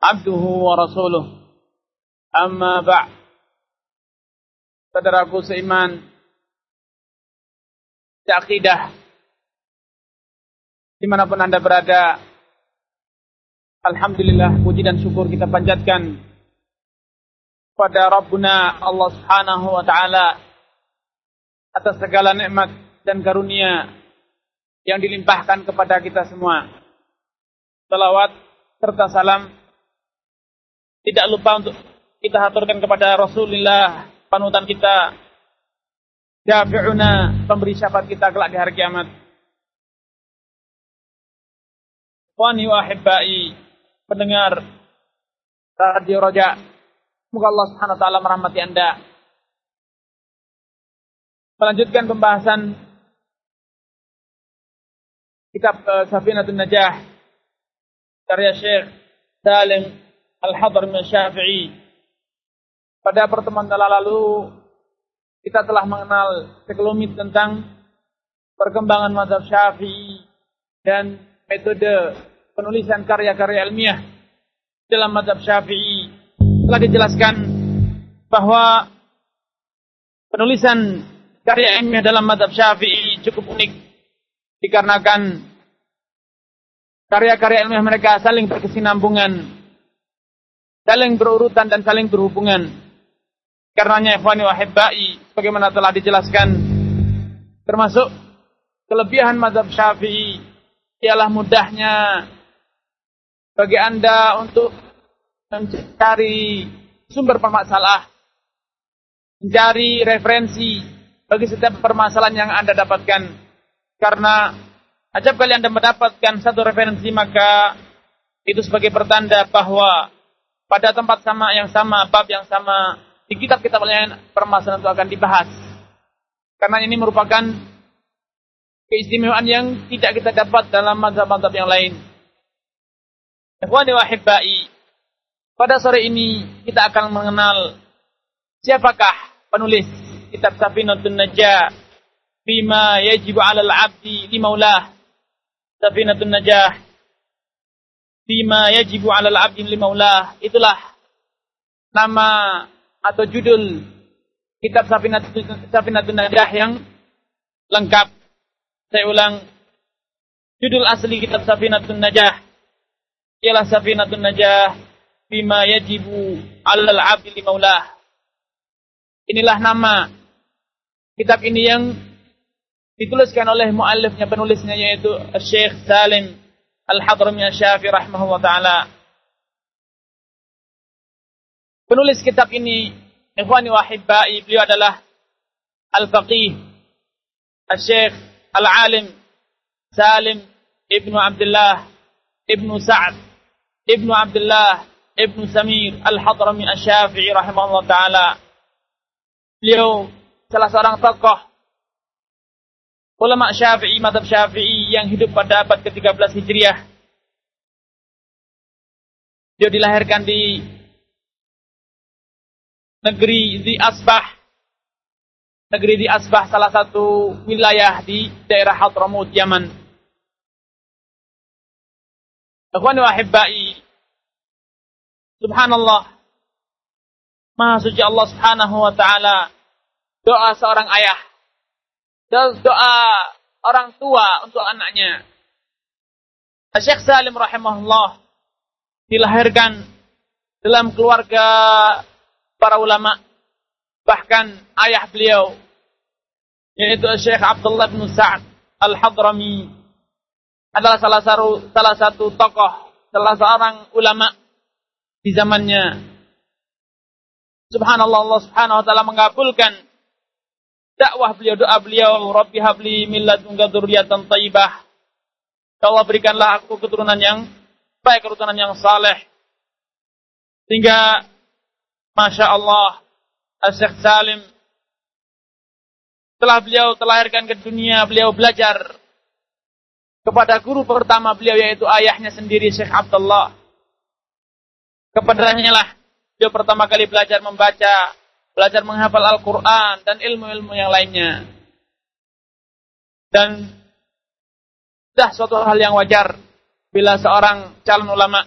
abduhu wa rasuluh. Amma ba' Saudaraku seiman, akidah di mana pun anda berada Alhamdulillah puji dan syukur kita panjatkan pada Rabbuna Allah subhanahu wa ta'ala atas segala nikmat dan karunia yang dilimpahkan kepada kita semua. Salawat serta salam tidak lupa untuk kita haturkan kepada Rasulullah panutan kita. Syafi'una pemberi syafaat kita kelak di hari kiamat. Wani wa ahibbai pendengar Radio Roja Semoga Allah Subhanahu wa taala merahmati Anda. Melanjutkan pembahasan kitab uh, Safinatun Najah karya Syekh Salim Al-Hadr Syafi'i. Pada pertemuan telah lalu kita telah mengenal sekelumit tentang perkembangan mazhab Syafi'i dan metode penulisan karya-karya ilmiah dalam mazhab Syafi'i. Telah dijelaskan bahwa penulisan karya ilmiah dalam mazhab Syafi'i cukup unik dikarenakan karya-karya ilmiah mereka saling berkesinambungan saling berurutan dan saling berhubungan. Karenanya ikhwani wahibbai bagaimana telah dijelaskan termasuk kelebihan mazhab Syafi'i ialah mudahnya bagi Anda untuk mencari sumber permasalahan, mencari referensi bagi setiap permasalahan yang Anda dapatkan. Karena ajab kali Anda mendapatkan satu referensi maka itu sebagai pertanda bahwa pada tempat sama yang sama, bab yang sama, di kitab-kitab lain permasalahan itu akan dibahas. Karena ini merupakan keistimewaan yang tidak kita dapat dalam mazhab-mazhab yang lain. Pada sore ini kita akan mengenal siapakah penulis kitab Safinatun Najah bima yajibu 'alal 'abdi li maulah. Safinatun Najah bima yajibu 'alal 'abdi li maulah. Itulah nama atau judul kitab Safinatun Safinatun Najah yang lengkap. Saya ulang judul asli kitab Safinatun Najah ialah Safinatun Najah bima yajibu 'alal 'abdi li maulah. Inilah nama kitab ini yang dituliskan oleh muallifnya penulisnya yaitu Syekh Salim Al-Hadrami Syafi rahimahullah taala. Penulis kitab ini ikhwani wa hibbai beliau adalah Al-Faqih Al-Syekh Al-Alim Salim Ibnu Abdullah Ibnu Sa'ad Ibnu Abdullah Ibnu Samir Al-Hadrami Syafi'i rahimahullah taala. Beliau salah seorang tokoh ulama Syafi'i, madhab Syafi'i yang hidup pada abad ke-13 Hijriah. Dia dilahirkan di negeri di Asbah. Negeri di Asbah salah satu wilayah di daerah Hadramut, Yaman. Akhwani wa ahibbai. Subhanallah. Maha suci Allah Subhanahu wa taala. Doa seorang ayah doa orang tua untuk anaknya. Syekh Salim rahimahullah dilahirkan dalam keluarga para ulama bahkan ayah beliau yaitu Syekh Abdullah bin Sa'ad Al-Hadrami adalah salah satu salah satu tokoh salah seorang ulama di zamannya Subhanallah Allah Subhanahu wa taala mengabulkan dakwah beliau, doa beliau, Rabbi habli min ladunka dzurriatan thayyibah. Ya Allah berikanlah aku keturunan yang baik, keturunan yang saleh. Sehingga Masya Allah Syekh Salim setelah beliau terlahirkan ke dunia, beliau belajar kepada guru pertama beliau yaitu ayahnya sendiri Syekh Abdullah. Kepadanya lah beliau pertama kali belajar membaca, belajar menghafal Al-Quran dan ilmu-ilmu yang lainnya. Dan sudah suatu hal yang wajar bila seorang calon ulama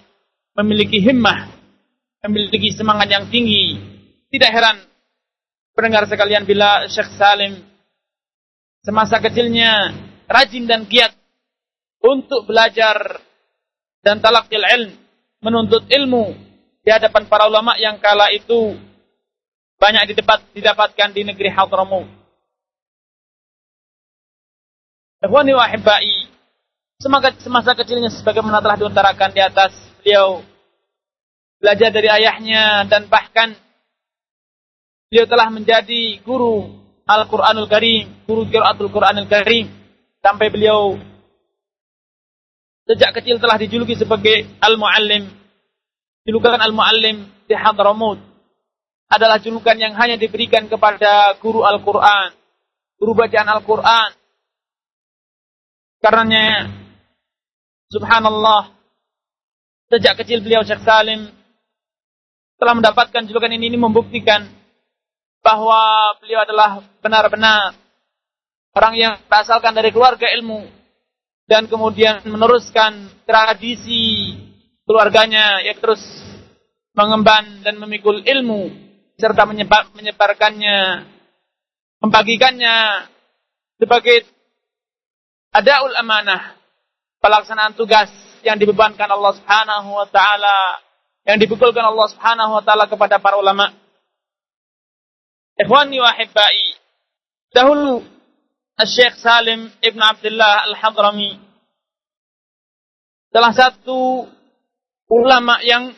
memiliki himmah, memiliki semangat yang tinggi. Tidak heran pendengar sekalian bila Syekh Salim semasa kecilnya rajin dan giat untuk belajar dan talakil ilm, menuntut ilmu di hadapan para ulama yang kala itu banyak didapat, didapatkan di negeri Hadramaut. Ikhwani wa ahibbai, semasa, semasa kecilnya sebagaimana telah diutarakan di atas beliau belajar dari ayahnya dan bahkan beliau telah menjadi guru Al-Quranul Karim, guru Qiraatul Quranul Karim sampai beliau sejak kecil telah dijuluki sebagai Al-Muallim. Julukan Al-Muallim di Hadramaut adalah julukan yang hanya diberikan kepada guru Al-Quran, guru bacaan Al-Quran. Karenanya, subhanallah, sejak kecil beliau Syekh Salim telah mendapatkan julukan ini, ini membuktikan bahwa beliau adalah benar-benar orang yang berasalkan dari keluarga ilmu dan kemudian meneruskan tradisi keluarganya yang terus mengemban dan memikul ilmu serta menyebar, menyebarkannya membagikannya sebagai adaul amanah pelaksanaan tugas yang dibebankan Allah Subhanahu wa taala yang dipukulkan Allah Subhanahu wa taala kepada para ulama. Ikhwani wa ahibbai. Dahulu Syekh Salim Ibn Abdullah Al-Hadrami salah satu ulama yang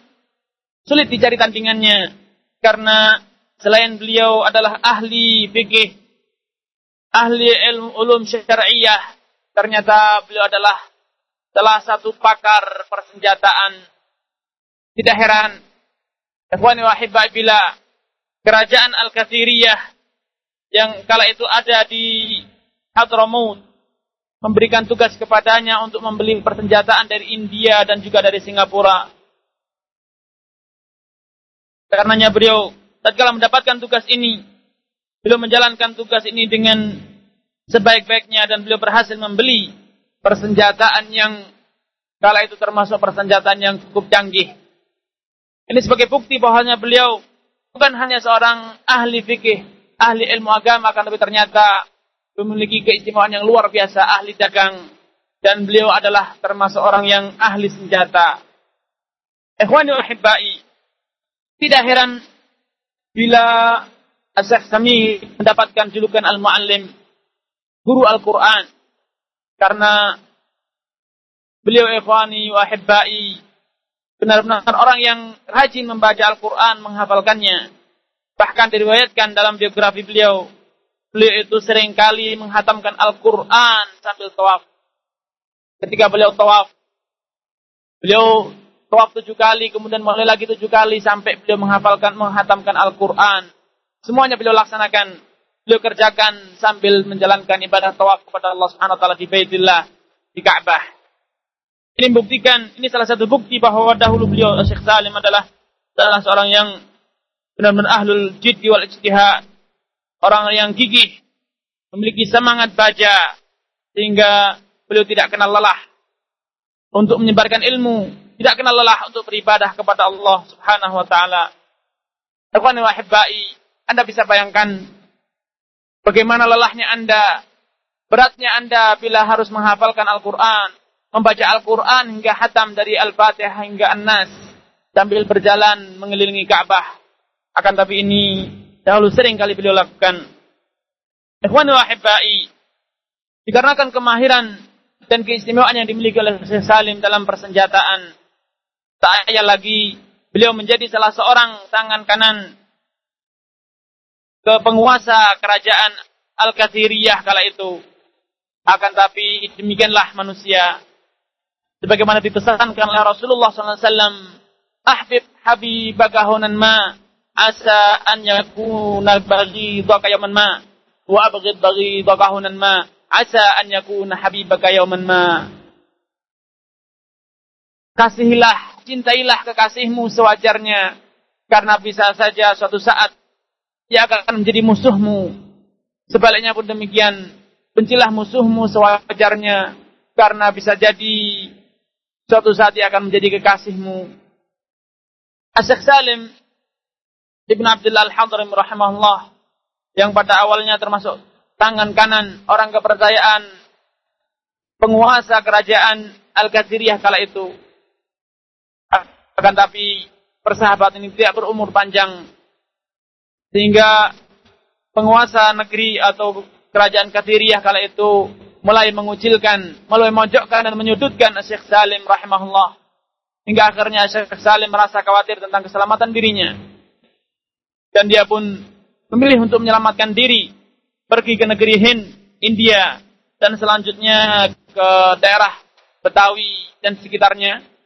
sulit dicari tandingannya karena selain beliau adalah ahli fikih, ahli ilmu ulum syariah, ternyata beliau adalah salah satu pakar persenjataan tidak heran, ikhwani wa bila kerajaan Al-Kathiriyah yang kala itu ada di Hadramaut memberikan tugas kepadanya untuk membeli persenjataan dari India dan juga dari Singapura. Karenanya beliau tatkala mendapatkan tugas ini, beliau menjalankan tugas ini dengan sebaik-baiknya dan beliau berhasil membeli persenjataan yang kala itu termasuk persenjataan yang cukup canggih. Ini sebagai bukti bahwasanya beliau bukan hanya seorang ahli fikih, ahli ilmu agama, akan tapi ternyata memiliki keistimewaan yang luar biasa, ahli dagang, dan beliau adalah termasuk orang yang ahli senjata. Ikhwani wa tidak heran bila Asyik Sami mendapatkan julukan Al-Muallim, guru Al-Quran, karena beliau ikhwani wa benar-benar orang yang rajin membaca Al-Quran, menghafalkannya. Bahkan diriwayatkan dalam biografi beliau, beliau itu sering kali menghatamkan Al-Quran sambil tawaf. Ketika beliau tawaf, beliau tawaf tujuh kali, kemudian mulai lagi tujuh kali sampai beliau menghafalkan, menghatamkan Al-Quran. Semuanya beliau laksanakan, beliau kerjakan sambil menjalankan ibadah tawaf kepada Allah Subhanahu Wa Taala di Baitillah, di Ka'bah. Ini membuktikan, ini salah satu bukti bahwa dahulu beliau Syekh Salim adalah salah seorang yang benar-benar ahlul jiddi wal ijtihad. Orang yang gigih, memiliki semangat baca, sehingga beliau tidak kenal lelah untuk menyebarkan ilmu, tidak kenal lelah untuk beribadah kepada Allah Subhanahu wa taala. Ikhwani wa Anda bisa bayangkan bagaimana lelahnya Anda, beratnya Anda bila harus menghafalkan Al-Qur'an, membaca Al-Quran hingga hatam dari Al-Fatihah hingga An-Nas sambil berjalan mengelilingi Ka'bah. Akan tapi ini dahulu sering kali beliau lakukan. Ikhwani wa dikarenakan kemahiran dan keistimewaan yang dimiliki oleh Syekh Salim dalam persenjataan, tak ayah lagi. Beliau menjadi salah seorang tangan kanan ke penguasa kerajaan Al-Kathiriyah kala itu. Akan tapi demikianlah manusia. Sebagaimana dipesankan oleh Rasulullah SAW ahbib hunan ma asa an yakuna baghidaka yawman ma wa abghid baghidaka hunan ma asa an yakuna habibaka ma. Kasihilah, cintailah kekasihmu sewajarnya karena bisa saja suatu saat ia akan menjadi musuhmu. Sebaliknya pun demikian, bencilah musuhmu sewajarnya karena bisa jadi suatu saat ia akan menjadi kekasihmu. Asyik Salim Ibn Abdullah Al-Hadrim rahimahullah yang pada awalnya termasuk tangan kanan orang kepercayaan penguasa kerajaan Al-Qadiriyah kala itu. Akan tapi persahabatan ini tidak berumur panjang. Sehingga penguasa negeri atau kerajaan Qadiriyah kala itu mulai mengucilkan, mulai memojokkan dan menyudutkan Syekh Salim rahimahullah. Hingga akhirnya Syekh Salim merasa khawatir tentang keselamatan dirinya. Dan dia pun memilih untuk menyelamatkan diri. Pergi ke negeri Hind, India. Dan selanjutnya ke daerah Betawi dan sekitarnya.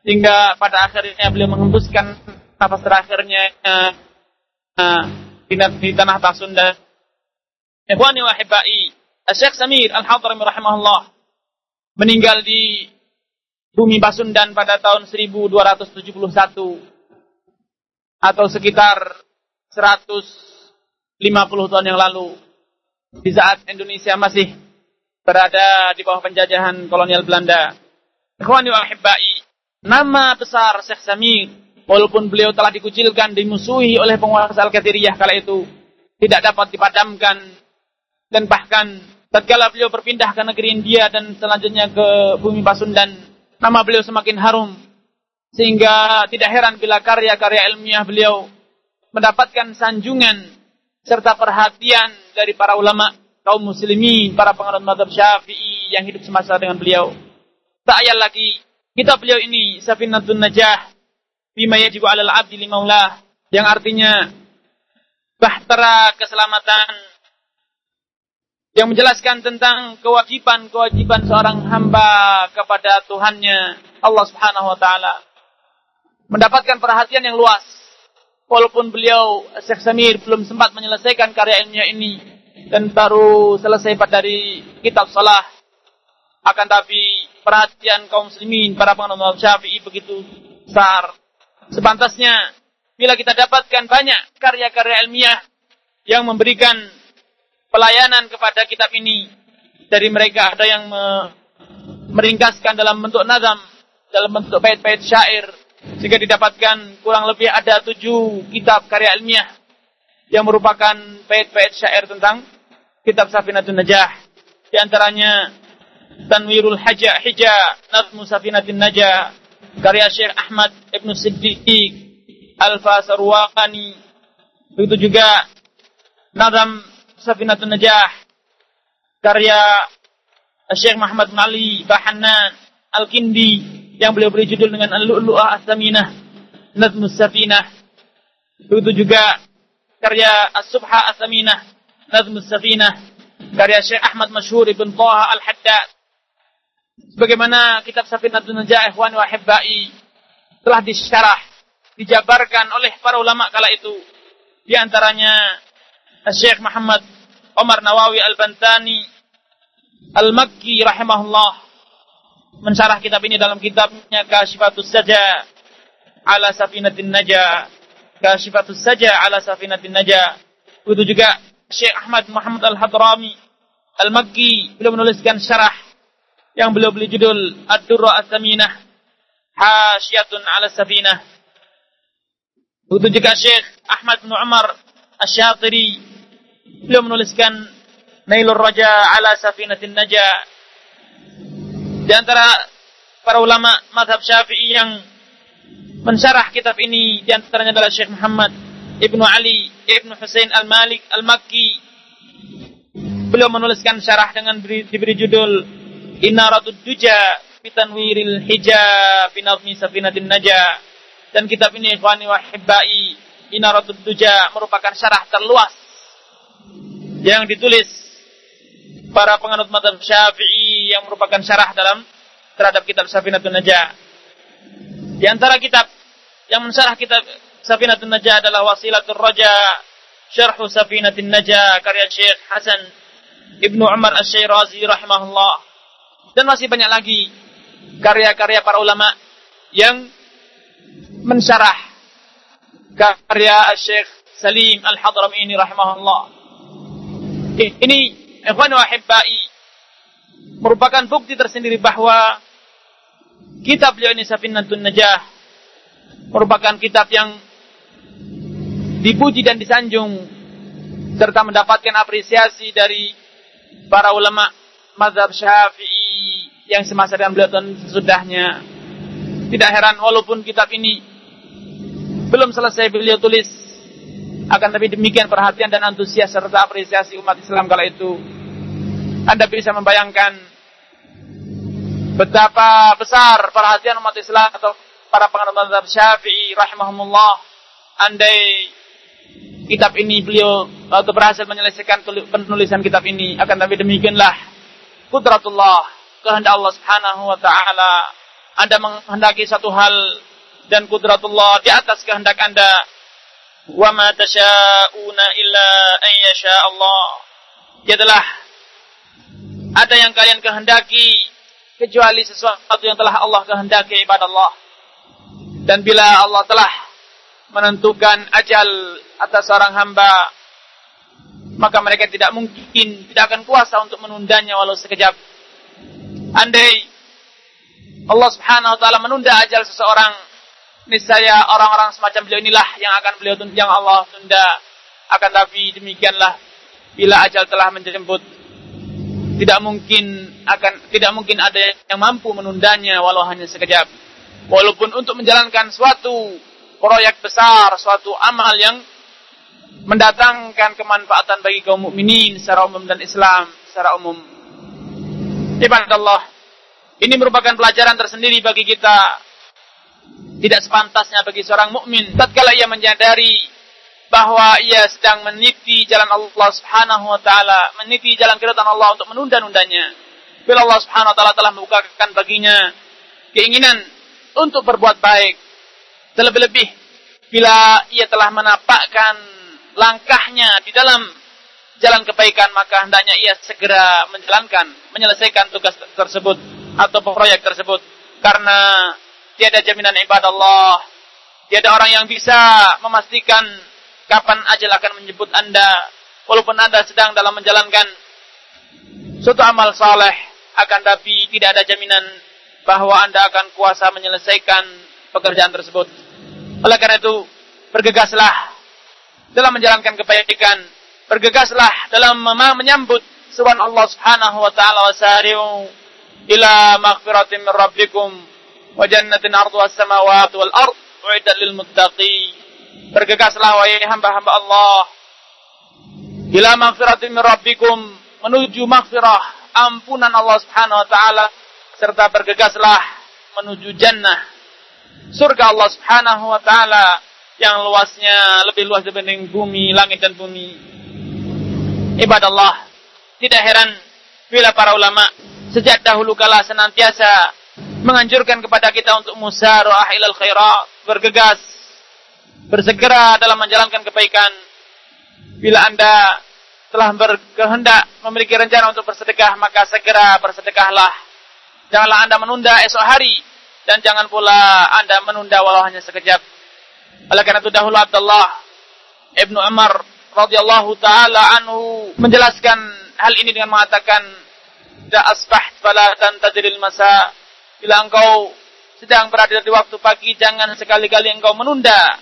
Hingga pada akhirnya beliau menghembuskan nafas terakhirnya uh, uh, di, tanah Tasunda. Ikhwani wa hibai, Syekh Samir Al-Hadrami rahimahullah meninggal di bumi Pasundan pada tahun 1271 atau sekitar 150 tahun yang lalu di saat Indonesia masih berada di bawah penjajahan kolonial Belanda. Ikhwani wa ahibbai, nama besar Syekh Samir walaupun beliau telah dikucilkan, dimusuhi oleh penguasa Al-Qadiriyah kala itu, tidak dapat dipadamkan dan bahkan tatkala beliau berpindah ke negeri India dan selanjutnya ke bumi Pasundan nama beliau semakin harum sehingga tidak heran bila karya-karya ilmiah beliau mendapatkan sanjungan serta perhatian dari para ulama kaum muslimin, para penganut madhab syafi'i yang hidup semasa dengan beliau. Tak ayat lagi, kitab beliau ini, Safinatun Najah, bima yajibu alal abdi limaulah, yang artinya bahtera keselamatan yang menjelaskan tentang kewajiban-kewajiban seorang hamba kepada Tuhannya Allah Subhanahu wa taala. Mendapatkan perhatian yang luas. Walaupun beliau Syekh Samir belum sempat menyelesaikan karya ilmiah ini dan baru selesai pada dari kitab salah akan tapi perhatian kaum muslimin para penganut Syafi'i begitu besar. Sepantasnya bila kita dapatkan banyak karya-karya ilmiah yang memberikan pelayanan kepada kitab ini. Dari mereka ada yang me meringkaskan dalam bentuk nazam, dalam bentuk bait-bait syair, sehingga didapatkan kurang lebih ada tujuh kitab karya ilmiah yang merupakan bait-bait syair tentang kitab Safinatun Najah. Di antaranya Tanwirul Haja Hija Nazmu Safinatin Najah karya Syekh Ahmad Ibn Siddiq Alfa Sarwaqani begitu juga Nazam Safinatun Najah karya Syekh Muhammad bin Ali Bahanan Al-Kindi yang beliau beri judul dengan Al-Lu'lu'ah As-Saminah Nazmus Safinah begitu juga karya As-Subha As-Saminah Nazmus Safinah karya Syekh Ahmad Masyhur Ibn Taha Al-Haddad sebagaimana kitab Safinatun Najah Ikhwan wa Hibbai telah disyarah dijabarkan oleh para ulama kala itu. Di antaranya Syekh Muhammad Omar Nawawi Al-Bantani Al-Makki rahimahullah mensyarah kitab ini dalam kitabnya Kashifatus Saja ala Safinatin Naja Kashifatus Saja ala Safinatin Naja itu juga Syekh Ahmad Muhammad Al-Hadrami Al-Makki beliau menuliskan syarah yang beliau beli judul Ad-Durra As-Saminah. Hasyiatun ala Safinah. Juga Syekh Ahmad bin Umar Asyatiri beliau menuliskan Nailur Raja ala Safinatin Naja di antara para ulama madhab syafi'i yang mensyarah kitab ini di antaranya adalah Syekh Muhammad Ibnu Ali Ibnu Husain Al-Malik Al-Makki. Beliau menuliskan syarah dengan beri, diberi judul Inaratud Duja Fitanwiril Hijab Binazmi Safinatin Naja dan kitab ini ikhwani wa hibbai Inaratul Duja merupakan syarah terluas yang ditulis para penganut madhab syafi'i yang merupakan syarah dalam terhadap kitab Safinatun Najah. Di antara kitab yang mensyarah kitab Safinatul Najah adalah Wasilatul Raja Syarh Safinatul Najah karya Syekh Hasan Ibnu Umar Asy-Syairazi rahimahullah. Dan masih banyak lagi karya-karya para ulama yang mensyarah karya Syekh Salim Al-Hadrami ini rahimahullah. Ini ikhwan wa ahibbai merupakan bukti tersendiri bahwa kitab beliau ini Safinatun Najah merupakan kitab yang dipuji dan disanjung serta mendapatkan apresiasi dari para ulama mazhab Syafi'i yang semasa dengan beliau dan sesudahnya. Tidak heran walaupun kitab ini belum selesai beliau tulis akan tapi demikian perhatian dan antusias serta apresiasi umat Islam kala itu. Anda bisa membayangkan betapa besar perhatian umat Islam atau para penganut mazhab Syafi'i rahimahumullah. Andai kitab ini beliau atau berhasil menyelesaikan penulisan kitab ini akan tapi demikianlah kudratullah kehendak Allah Subhanahu wa taala. Anda menghendaki satu hal dan kudratullah di atas kehendak Anda. Wa ma tasyauna illa an yasha Allah. Adalah ada yang kalian kehendaki kecuali sesuatu yang telah Allah kehendaki ibadah Allah. Dan bila Allah telah menentukan ajal atas seorang hamba, maka mereka tidak mungkin, tidak akan kuasa untuk menundanya walau sekejap. Andai Allah subhanahu wa ta'ala menunda ajal seseorang, niscaya orang-orang semacam beliau inilah yang akan beliau yang Allah tunda. Akan tapi demikianlah, bila ajal telah menjemput, tidak mungkin akan tidak mungkin ada yang mampu menundanya walau hanya sekejap. Walaupun untuk menjalankan suatu proyek besar, suatu amal yang mendatangkan kemanfaatan bagi kaum mukminin secara umum dan Islam secara umum. Ibadah Allah, ini merupakan pelajaran tersendiri bagi kita. Tidak sepantasnya bagi seorang mukmin tatkala ia menyadari bahwa ia sedang meniti jalan Allah Subhanahu wa taala, meniti jalan keridhaan Allah untuk menunda-nundanya. Bila Allah Subhanahu wa taala telah membukakan baginya keinginan untuk berbuat baik. Terlebih-lebih bila ia telah menapakkan langkahnya di dalam jalan kebaikan maka hendaknya ia segera menjalankan, menyelesaikan tugas tersebut atau proyek tersebut karena tiada jaminan ibadah Allah. Tiada orang yang bisa memastikan kapan ajal akan menyebut Anda walaupun Anda sedang dalam menjalankan suatu amal saleh akan tapi tidak ada jaminan bahwa Anda akan kuasa menyelesaikan pekerjaan tersebut. Oleh karena itu, bergegaslah dalam menjalankan kebaikan, bergegaslah dalam menyambut suwan Allah Subhanahu wa taala wa sari'u ila maghfiratin min rabbikum wa jannatin arduha as-samawati wal ard uiddat lil muttaqin. Bergegaslah wahai hamba-hamba Allah ila maghfiratin min rabbikum menuju maghfirah ampunan Allah Subhanahu wa taala serta bergegaslah menuju jannah surga Allah Subhanahu wa taala yang luasnya lebih luas dibanding bumi, langit dan bumi. Ibadah Allah, tidak heran bila para ulama sejak dahulu kala senantiasa menganjurkan kepada kita untuk musara'ah ilal khairat, bergegas, bersegera dalam menjalankan kebaikan. Bila Anda telah berkehendak memiliki rencana untuk bersedekah, maka segera bersedekahlah Janganlah Anda menunda esok hari dan jangan pula Anda menunda walau hanya sekejap. Oleh karena itu dahulu Abdullah Ibnu Umar radhiyallahu taala anhu menjelaskan hal ini dengan mengatakan "Da asbaht fala tantadril masa." Bila engkau sedang berada di waktu pagi, jangan sekali-kali engkau menunda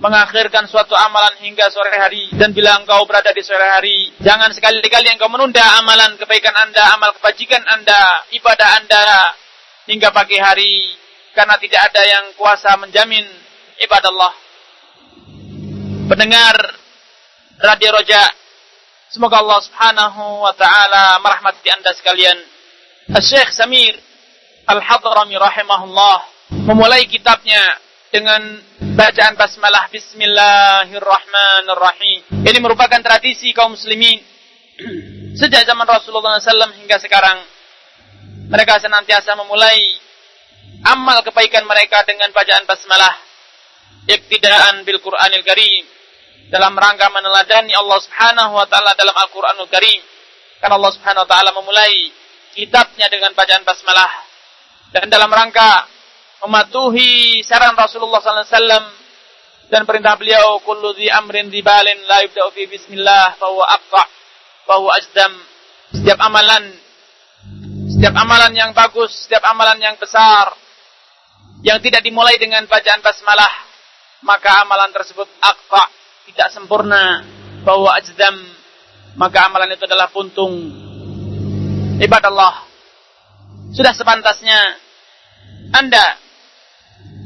mengakhirkan suatu amalan hingga sore hari. Dan bila engkau berada di sore hari jangan sekali-kali engkau menunda amalan kebaikan anda amal kebajikan anda ibadah anda hingga pagi hari. Karena tidak ada yang kuasa menjamin ibadah Allah pendengar radio roja semoga Allah subhanahu wa ta'ala merahmati anda sekalian Syekh Samir Al-Hadrami rahimahullah memulai kitabnya dengan bacaan basmalah bismillahirrahmanirrahim. Ini merupakan tradisi kaum muslimin sejak zaman Rasulullah SAW hingga sekarang. Mereka senantiasa memulai amal kebaikan mereka dengan bacaan basmalah. iktidaan bil Qur'anil Karim dalam rangka meneladani Allah Subhanahu wa taala dalam Al-Qur'anul Karim. Karena Allah Subhanahu wa taala memulai kitabnya dengan bacaan basmalah. Dan dalam rangka mematuhi saran Rasulullah sallallahu alaihi wasallam dan perintah beliau kullu dhi amrin dibalin la yubda'u fi bismillah fa huwa aqta fa huwa ajdam. Setiap amalan setiap amalan yang bagus setiap amalan yang besar yang tidak dimulai dengan bacaan basmalah maka amalan tersebut aqta tidak sempurna bahwa ajdam maka amalan itu adalah puntung. Ibadah Allah. Sudah sepantasnya Anda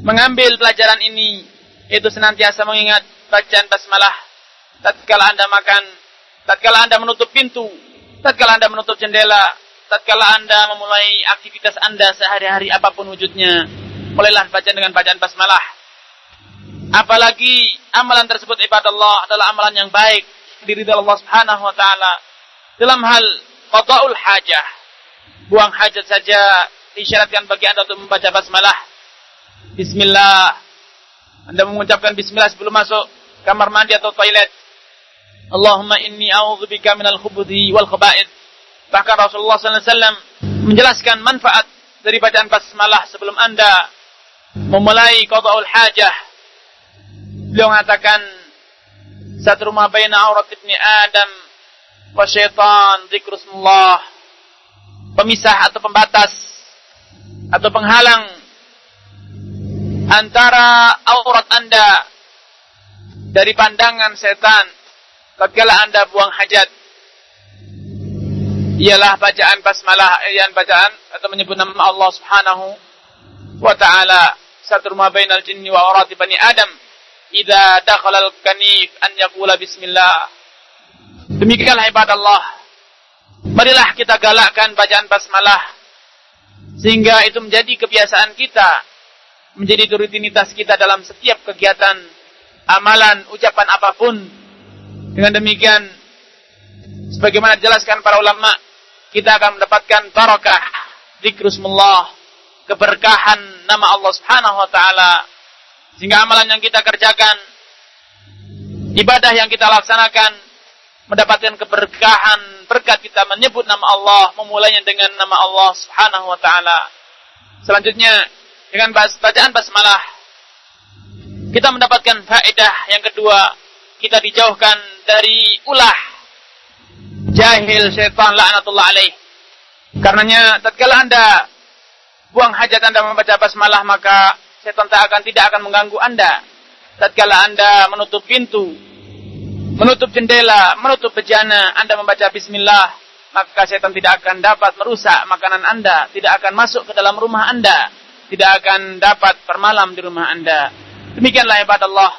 mengambil pelajaran ini itu senantiasa mengingat bacaan basmalah. Tatkala Anda makan tatkala Anda menutup pintu tatkala Anda menutup jendela tatkala Anda memulai aktivitas Anda sehari-hari apa pun wujudnya mulailah baca dengan bacaan basmalah Apalagi amalan tersebut ibadah Allah adalah amalan yang baik diri Allah Subhanahu wa taala. Dalam hal qada'ul hajah, buang hajat saja disyaratkan bagi Anda untuk membaca basmalah. Bismillah. Anda mengucapkan bismillah sebelum masuk kamar mandi atau toilet. Allahumma inni a'udzubika minal khubuthi wal khaba'ith. Bahkan Rasulullah wasallam menjelaskan manfaat dari bacaan basmalah sebelum Anda memulai qada'ul hajah Beliau mengatakan satu rumah baina aurat ibni Adam wa syaitan zikrusmullah pemisah atau pembatas atau penghalang antara aurat Anda dari pandangan setan tatkala Anda buang hajat. Ialah bacaan basmalah yang bacaan atau menyebut nama Allah Subhanahu wa taala satu rumah bainal jinni wa aurat bani Adam idza dakhala al-kanif an yaqula bismillah. Demikianlah ibadah Allah. Marilah kita galakkan bacaan basmalah sehingga itu menjadi kebiasaan kita, menjadi rutinitas kita dalam setiap kegiatan, amalan, ucapan apa pun. Dengan demikian, sebagaimana dijelaskan para ulama, kita akan mendapatkan barakah, zikrusmullah, keberkahan nama Allah Subhanahu wa taala sehingga amalan yang kita kerjakan, ibadah yang kita laksanakan, mendapatkan keberkahan, berkat kita menyebut nama Allah, memulainya dengan nama Allah subhanahu wa ta'ala. Selanjutnya, dengan bacaan basmalah, kita mendapatkan faedah yang kedua, kita dijauhkan dari ulah jahil syaitan la'natullah alaih. Karenanya tatkala Anda buang hajat Anda membaca basmalah maka setan tak akan tidak akan mengganggu Anda. Tatkala Anda menutup pintu, menutup jendela, menutup bejana, Anda membaca bismillah, maka setan tidak akan dapat merusak makanan Anda, tidak akan masuk ke dalam rumah Anda, tidak akan dapat bermalam di rumah Anda. Demikianlah ibadah Allah.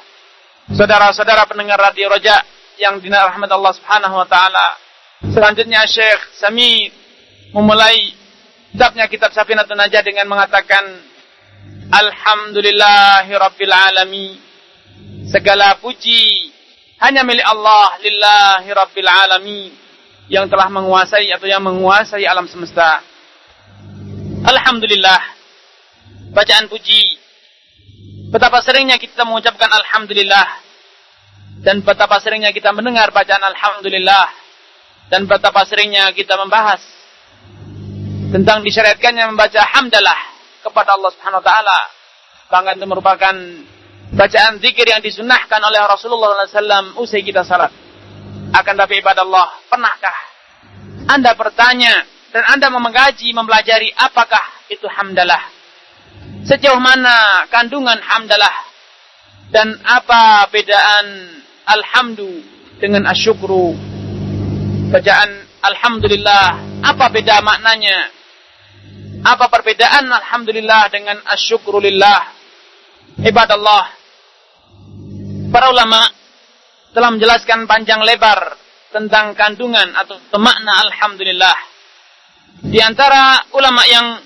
Saudara-saudara pendengar radio Roja yang dinarahmat Allah Subhanahu wa taala. Selanjutnya Syekh Sami memulai kitabnya kitab Safinatun Najah dengan mengatakan Alhamdulillahi. Segala puji hanya milik Allah lillahi Rabbil Alamin. Yang telah menguasai atau yang menguasai alam semesta. Alhamdulillah. Bacaan puji. Betapa seringnya kita mengucapkan Alhamdulillah. Dan betapa seringnya kita mendengar bacaan Alhamdulillah. Dan betapa seringnya kita membahas tentang disyariatkannya membaca hamdalah kepada Allah Subhanahu wa taala. Bahkan itu merupakan bacaan zikir yang disunahkan oleh Rasulullah SAW usai kita salat. Akan tapi ibadah Allah, pernahkah Anda bertanya dan Anda mengkaji, mempelajari apakah itu hamdalah? Sejauh mana kandungan hamdalah? Dan apa bedaan alhamdu dengan asyukru? Bacaan alhamdulillah, apa beda maknanya? Apa perbedaan Alhamdulillah dengan asyukrulillah? Ibadah Allah. Para ulama telah menjelaskan panjang lebar tentang kandungan atau makna Alhamdulillah. Di antara ulama yang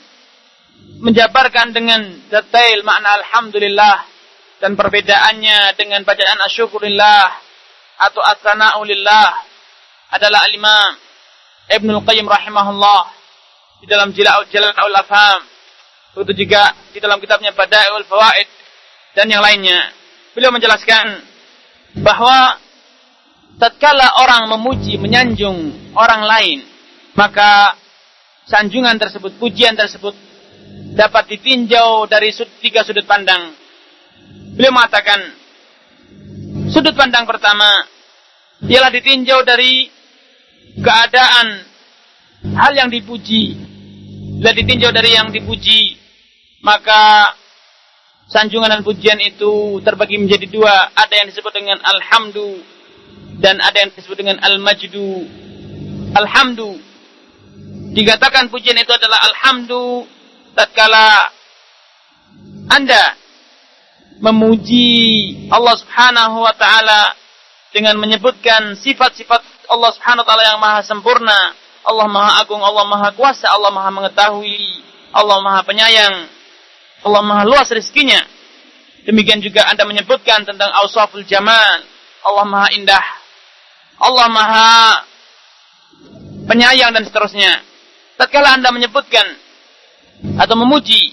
menjabarkan dengan detail makna Alhamdulillah dan perbedaannya dengan bacaan asyukurillah atau as-sana'ulillah adalah al-imam Ibnu Qayyim rahimahullah di dalam Jila'ul Afham. Begitu juga di dalam kitabnya Bada'iul Fawaid dan yang lainnya. beliau menjelaskan bahwa tatkala orang memuji, menyanjung orang lain, maka sanjungan tersebut, pujian tersebut dapat ditinjau dari tiga sudut pandang. Beliau mengatakan, sudut pandang pertama ialah ditinjau dari keadaan hal yang dipuji. Bila ditinjau dari yang dipuji, maka sanjungan dan pujian itu terbagi menjadi dua. Ada yang disebut dengan alhamdu dan ada yang disebut dengan al-majdu. Alhamdu dikatakan pujian itu adalah alhamdu tatkala Anda memuji Allah Subhanahu wa taala dengan menyebutkan sifat-sifat Allah Subhanahu wa taala yang maha sempurna, Allah maha agung, Allah maha kuasa, Allah maha mengetahui, Allah maha penyayang, Allah maha luas rezekinya. Demikian juga Anda menyebutkan tentang ausaful jamal, Allah maha indah, Allah maha penyayang dan seterusnya. Tatkala Anda menyebutkan atau memuji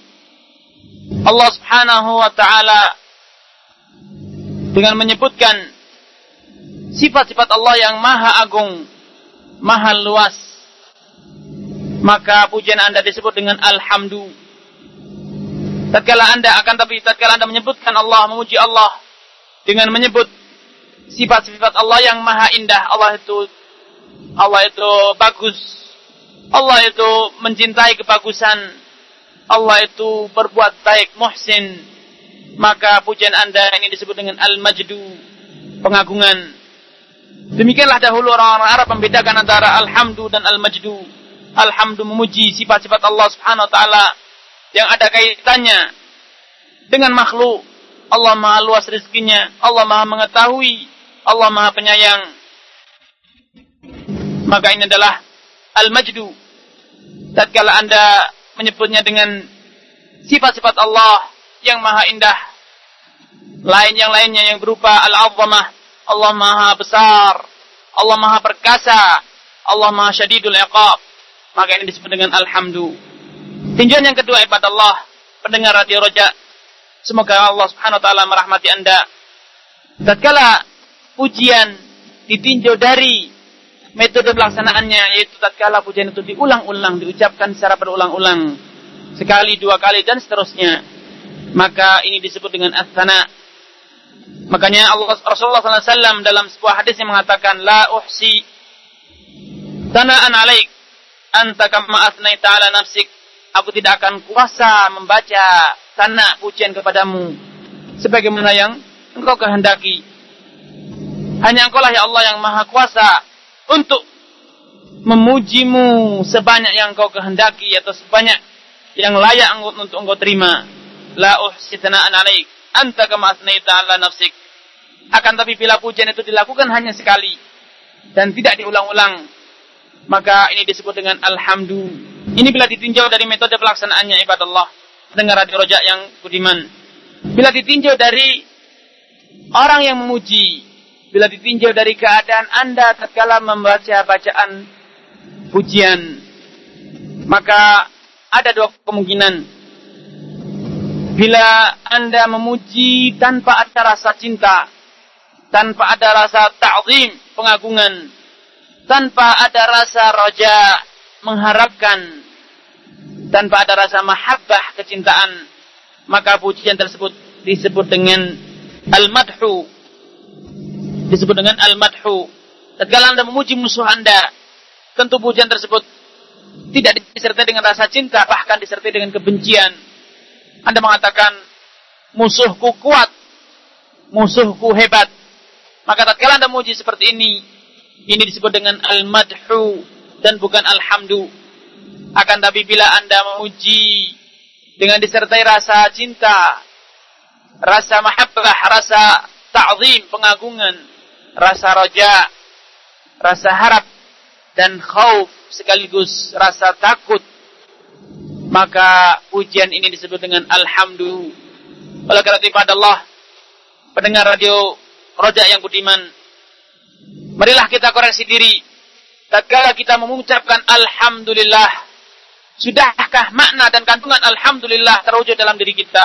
Allah Subhanahu wa taala dengan menyebutkan sifat-sifat Allah yang maha agung, maha luas, maka pujian Anda disebut dengan alhamdu. Tatkala Anda akan tapi tatkala Anda menyebutkan Allah, memuji Allah dengan menyebut sifat-sifat Allah yang maha indah, Allah itu Allah itu bagus. Allah itu mencintai kebagusan. Allah itu berbuat baik, muhsin. Maka pujian Anda ini disebut dengan al-majdu, pengagungan. Demikianlah dahulu orang-orang Arab membedakan antara alhamdu dan al-majdu. Alhamdu memuji sifat-sifat Allah Subhanahu wa taala yang ada kaitannya dengan makhluk. Allah Maha luas rezekinya, Allah Maha mengetahui, Allah Maha penyayang. Maka ini adalah al-majdu. Tatkala Anda menyebutnya dengan sifat-sifat Allah yang maha indah. Lain yang lainnya yang berupa al-azamah, Allah maha besar, Allah maha perkasa, Allah maha syadidul iqab. Maka ini disebut dengan alhamdu. Tinjauan yang kedua ibadah Allah, pendengar radio roja. Semoga Allah subhanahu wa ta'ala merahmati anda. Tatkala pujian ditinjau dari metode pelaksanaannya yaitu tatkala pujian itu diulang-ulang, diucapkan secara berulang-ulang, sekali, dua kali dan seterusnya. Maka ini disebut dengan as-sana, Makanya Allah Rasulullah SAW dalam sebuah hadis yang mengatakan la uhsi tanaan alaik anta kama asnaita ala nafsik. Aku tidak akan kuasa membaca tanah pujian kepadamu. Sebagaimana yang engkau kehendaki. Hanya engkau lah ya Allah yang maha kuasa untuk memujimu sebanyak yang engkau kehendaki atau sebanyak yang layak untuk engkau terima. La uhsi tanaan alaik. Anta kama asnaita ala nafsik. Akan tapi bila pujian itu dilakukan hanya sekali dan tidak diulang-ulang, maka ini disebut dengan alhamdu. Ini bila ditinjau dari metode pelaksanaannya ibadah Allah. Dengar radio rojak yang budiman. Bila ditinjau dari orang yang memuji, bila ditinjau dari keadaan Anda tatkala membaca bacaan pujian, maka ada dua kemungkinan. Bila Anda memuji tanpa ada rasa cinta, tanpa ada rasa ta'zim, pengagungan, tanpa ada rasa roja, mengharapkan, tanpa ada rasa mahabbah, kecintaan, maka pujian tersebut disebut dengan al-madhu. Disebut dengan al-madhu. Tatkala Anda memuji musuh Anda, tentu pujian tersebut tidak disertai dengan rasa cinta, bahkan disertai dengan kebencian. Anda mengatakan, musuhku kuat, musuhku hebat, maka tatkala Anda memuji seperti ini, ini disebut dengan al-madhu dan bukan alhamdu. Akan tapi bila Anda memuji dengan disertai rasa cinta, rasa mahabbah, rasa ta'zim, pengagungan, rasa roja, rasa harap dan khauf sekaligus rasa takut, maka pujian ini disebut dengan alhamdu. Oleh karena itu Allah, pendengar radio rojak yang budiman. Marilah kita koreksi diri. Tatkala kita mengucapkan Alhamdulillah. Sudahkah makna dan kandungan Alhamdulillah terwujud dalam diri kita?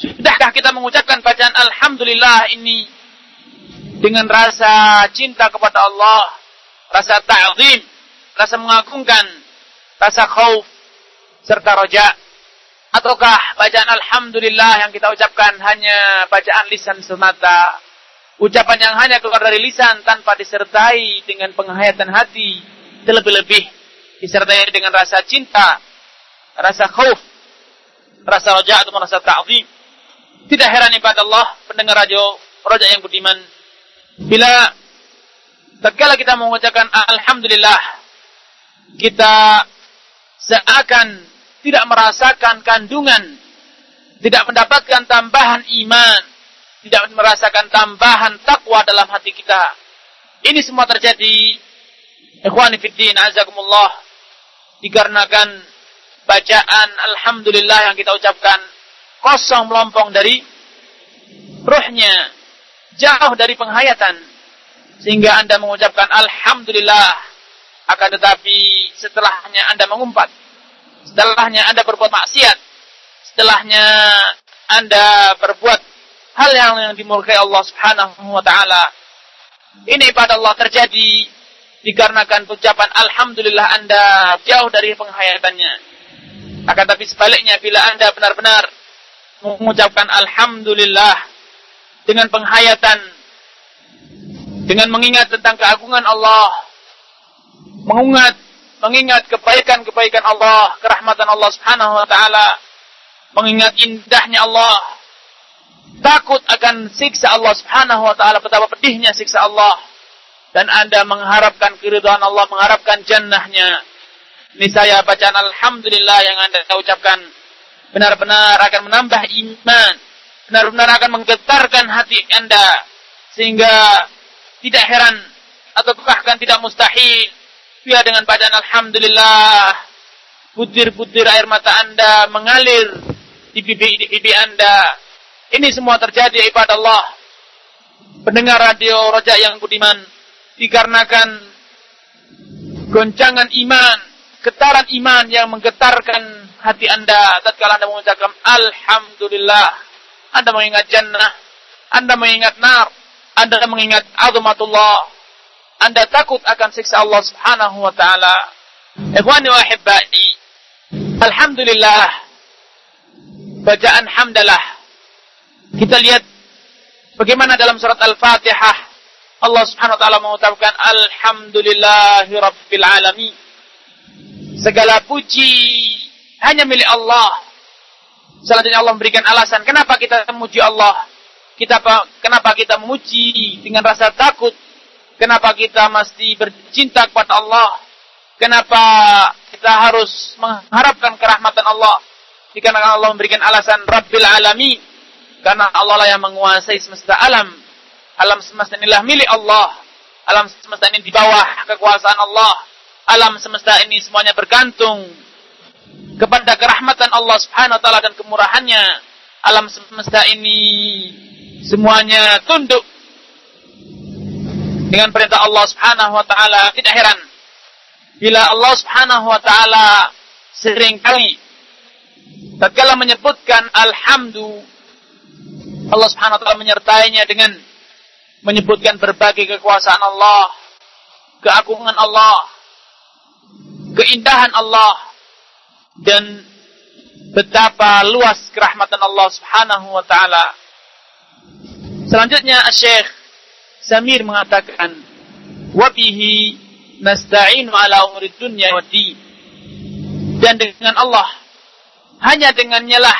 Sudahkah kita mengucapkan bacaan Alhamdulillah ini dengan rasa cinta kepada Allah, rasa ta'zim, rasa mengagungkan, rasa khauf, serta roja? Ataukah bacaan Alhamdulillah yang kita ucapkan hanya bacaan lisan semata? Ucapan yang hanya keluar dari lisan tanpa disertai dengan penghayatan hati. Terlebih-lebih disertai dengan rasa cinta, rasa khauf, rasa roja atau rasa ta'zim. Tidak heran ibadah Allah, pendengar radio, roja yang budiman. Bila tatkala kita mengucapkan Alhamdulillah, kita seakan tidak merasakan kandungan, tidak mendapatkan tambahan iman, tidak merasakan tambahan takwa dalam hati kita. Ini semua terjadi ikhwani fiddin azakumullah dikarenakan bacaan alhamdulillah yang kita ucapkan kosong melompong dari ruhnya, jauh dari penghayatan sehingga Anda mengucapkan alhamdulillah akan tetapi setelahnya Anda mengumpat setelahnya Anda berbuat maksiat, setelahnya Anda berbuat hal yang, yang dimurkai Allah Subhanahu wa taala. Ini pada Allah terjadi dikarenakan ucapan alhamdulillah Anda jauh dari penghayatannya. Akan tapi sebaliknya bila Anda benar-benar mengucapkan alhamdulillah dengan penghayatan dengan mengingat tentang keagungan Allah, mengingat mengingat kebaikan-kebaikan Allah, kerahmatan Allah Subhanahu wa taala, mengingat indahnya Allah, takut akan siksa Allah Subhanahu wa taala, betapa pedihnya siksa Allah dan Anda mengharapkan keridhaan Allah, mengharapkan jannahnya. Ini saya bacaan alhamdulillah yang Anda ucapkan benar-benar akan menambah iman, benar-benar akan menggetarkan hati Anda sehingga tidak heran atau bahkan tidak mustahil Ya dengan bacaan Alhamdulillah. Butir-butir air mata Anda mengalir di pipi Anda. Ini semua terjadi ibadah Allah. Pendengar radio Raja yang budiman. Dikarenakan goncangan iman. Getaran iman yang menggetarkan hati Anda. Tatkala Anda mengucapkan Alhamdulillah. Anda mengingat jannah. Anda mengingat nar. Anda mengingat azumatullah anda takut akan siksa Allah Subhanahu wa taala. Ikhwani wa ahibbai. Alhamdulillah. Bacaan hamdalah. Kita lihat bagaimana dalam surat Al-Fatihah Allah Subhanahu wa taala mengucapkan alhamdulillahi alamin. Segala puji hanya milik Allah. Selanjutnya Allah memberikan alasan kenapa kita memuji Allah. Kita kenapa kita memuji dengan rasa takut Kenapa kita mesti bercinta kepada Allah? Kenapa kita harus mengharapkan kerahmatan Allah? Dikarenakan Allah memberikan alasan Rabbil Alamin. Karena Allah lah yang menguasai semesta alam. Alam semesta inilah milik Allah. Alam semesta ini di bawah kekuasaan Allah. Alam semesta ini semuanya bergantung kepada kerahmatan Allah Subhanahu wa taala dan kemurahannya. Alam semesta ini semuanya tunduk dengan perintah Allah Subhanahu wa taala. Tidak heran bila Allah Subhanahu wa taala sering kali tatkala menyebutkan alhamdu Allah Subhanahu wa taala menyertainya dengan menyebutkan berbagai kekuasaan Allah, keagungan Allah, keindahan Allah dan betapa luas kerahmatan Allah Subhanahu wa taala. Selanjutnya Syekh Samir mengatakan, "Wabihi nasta'inu ala umuri dunya wa din." Dan dengan Allah, hanya dengannya lah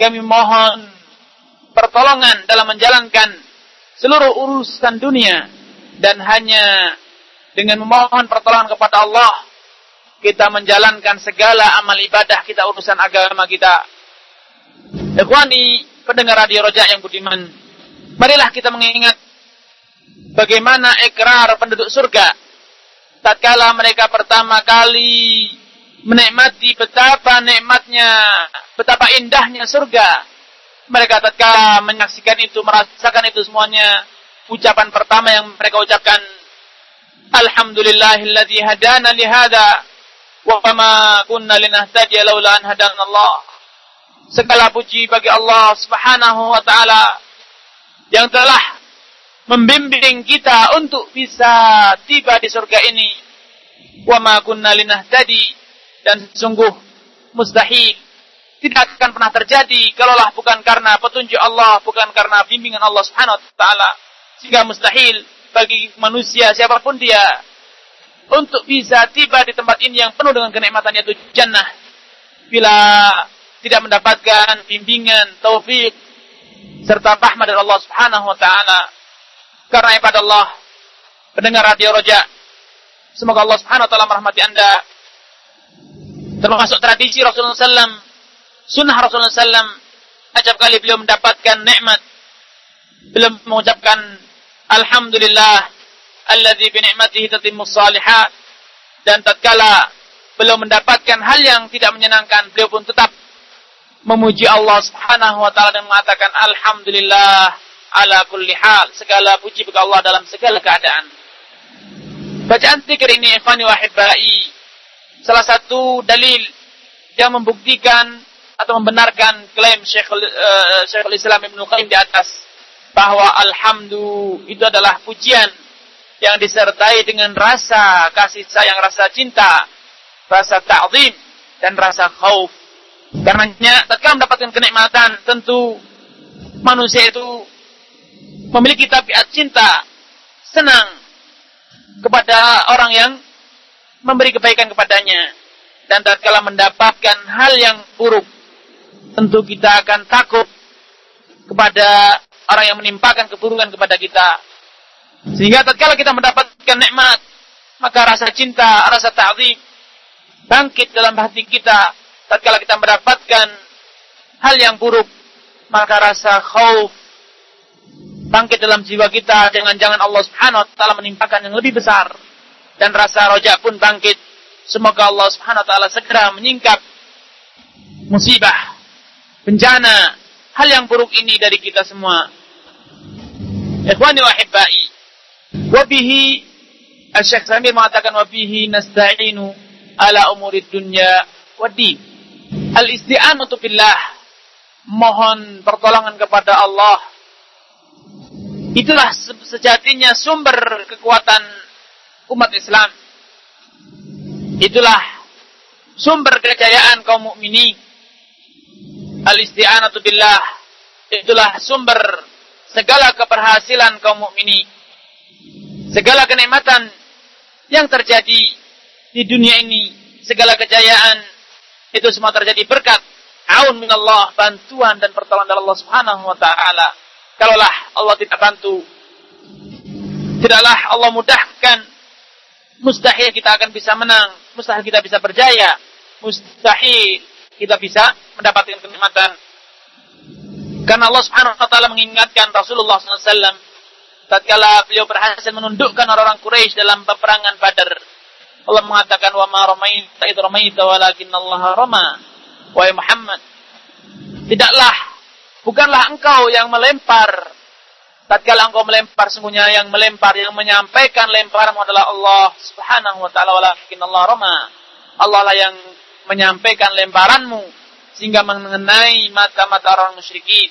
kami mohon pertolongan dalam menjalankan seluruh urusan dunia dan hanya dengan memohon pertolongan kepada Allah kita menjalankan segala amal ibadah kita urusan agama kita. Ikhwani pendengar radio Roja yang budiman, marilah kita mengingat bagaimana ikrar penduduk surga tatkala mereka pertama kali menikmati betapa nikmatnya, betapa indahnya surga. Mereka tatkala menyaksikan itu, merasakan itu semuanya, ucapan pertama yang mereka ucapkan, Alhamdulillahilladzi hadana li hadza wa ma kunna linahtadiya laula an hadana Allah. Segala puji bagi Allah Subhanahu wa taala yang telah membimbing kita untuk bisa tiba di surga ini. Wa ma kunna linahtadi dan sungguh mustahil tidak akan pernah terjadi kalaulah bukan karena petunjuk Allah, bukan karena bimbingan Allah Subhanahu wa taala. Sehingga mustahil bagi manusia siapa pun dia untuk bisa tiba di tempat ini yang penuh dengan kenikmatan yaitu jannah bila tidak mendapatkan bimbingan, taufik serta rahmat dari Allah Subhanahu wa taala. Karena ibadah Allah, pendengar radio Roja, semoga Allah Subhanahu wa taala merahmati Anda. Termasuk tradisi Rasulullah SAW, sunnah Rasulullah SAW, acap kali beliau mendapatkan nikmat, beliau mengucapkan Alhamdulillah, alladzi bi ni'matihi tatimmu salihat. Dan tatkala beliau mendapatkan hal yang tidak menyenangkan, beliau pun tetap memuji Allah Subhanahu wa taala dan mengatakan alhamdulillah ala kulli hal. Segala puji bagi Allah dalam segala keadaan. Bacaan zikir ini ikhwani wa salah satu dalil yang membuktikan atau membenarkan klaim Syekhul, uh, Syekhul Islam Ibnu Qayyim di atas bahwa alhamdulillah itu adalah pujian yang disertai dengan rasa kasih sayang, rasa cinta, rasa ta'zim dan rasa khauf Karenanya tatkala mendapatkan kenikmatan tentu manusia itu memiliki tabiat cinta, senang kepada orang yang memberi kebaikan kepadanya. Dan tatkala mendapatkan hal yang buruk, tentu kita akan takut kepada orang yang menimpakan keburukan kepada kita. Sehingga tatkala kita mendapatkan nikmat, maka rasa cinta, rasa ta'zim bangkit dalam hati kita tatkala kita mendapatkan hal yang buruk, maka rasa khauf bangkit dalam jiwa kita dengan jangan Allah Subhanahu wa taala menimpakan yang lebih besar dan rasa rojak pun bangkit. Semoga Allah Subhanahu wa taala segera menyingkap musibah, bencana, hal yang buruk ini dari kita semua. Ikhwani wa hibbai. Wa bihi Syekh Samir mengatakan wa bihi nasta'inu ala umuri dunya wa din. Al-isti'anatu billah. Mohon pertolongan kepada Allah. Itulah sejatinya sumber kekuatan umat Islam. Itulah sumber kejayaan kaum mukminin. Al-isti'anatu billah. Itulah sumber segala keberhasilan kaum mukminin. Segala kenikmatan yang terjadi di dunia ini, segala kejayaan itu semua terjadi berkat aun minallah, bantuan dan pertolongan dari Allah Subhanahu wa taala. Kalaulah Allah tidak bantu, tidaklah Allah mudahkan, mustahil kita akan bisa menang, mustahil kita bisa berjaya, mustahil kita bisa mendapatkan kenikmatan. Karena Allah Subhanahu wa taala mengingatkan Rasulullah SAW tatkala beliau berhasil menundukkan orang-orang Quraisy dalam peperangan Badar Allah mengatakan wa ma ramaita id ramaita walakin Allah rama. Wahai Muhammad, tidaklah bukanlah engkau yang melempar tatkala engkau melempar sungguhnya yang melempar yang menyampaikan lemparanmu adalah Allah Subhanahu wa taala walakin Allah rama. Allah lah yang menyampaikan lemparanmu sehingga mengenai mata-mata orang musyrikin.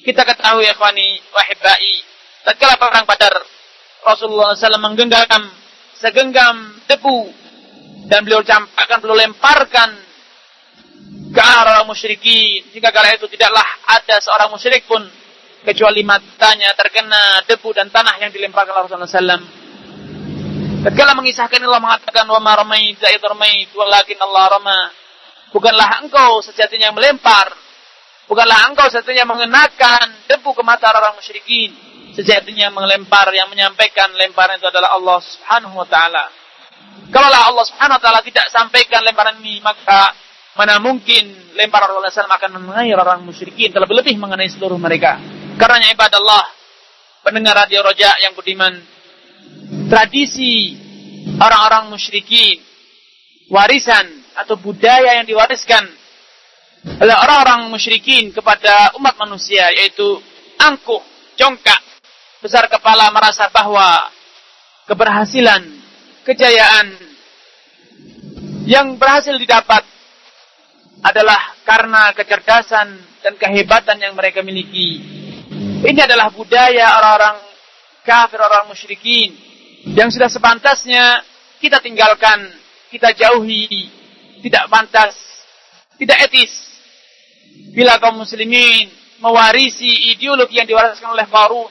Kita ketahui ikhwani wahibai, tatkala perang Badar Rasulullah SAW menggenggam segenggam debu dan beliau campakkan, beliau lemparkan ke arah musyrikin. Jika kala itu tidaklah ada seorang musyrik pun kecuali matanya terkena debu dan tanah yang dilemparkan Rasulullah SAW. Ketika mengisahkan Allah mengatakan wa ma ramaita id ramait walakin Allah rama. Bukanlah engkau sejatinya yang melempar. Bukanlah engkau sejatinya mengenakan debu ke mata orang musyrikin sejatinya melempar yang menyampaikan lemparan itu adalah Allah Subhanahu wa taala. Kalaulah Allah Subhanahu wa taala tidak sampaikan lemparan ini, maka mana mungkin lemparan SAW akan mengenai orang musyrikin, terlebih-lebih mengenai seluruh mereka. Karena ibadah Allah, pendengar radio Roja yang budiman, tradisi orang-orang musyrikin, warisan atau budaya yang diwariskan oleh orang-orang musyrikin kepada umat manusia, yaitu angkuh, jongkak, besar kepala merasa bahwa keberhasilan, kejayaan yang berhasil didapat adalah karena kecerdasan dan kehebatan yang mereka miliki. Ini adalah budaya orang-orang kafir, orang musyrikin yang sudah sepantasnya kita tinggalkan, kita jauhi, tidak pantas, tidak etis. Bila kaum muslimin mewarisi ideologi yang diwaraskan oleh Qarun,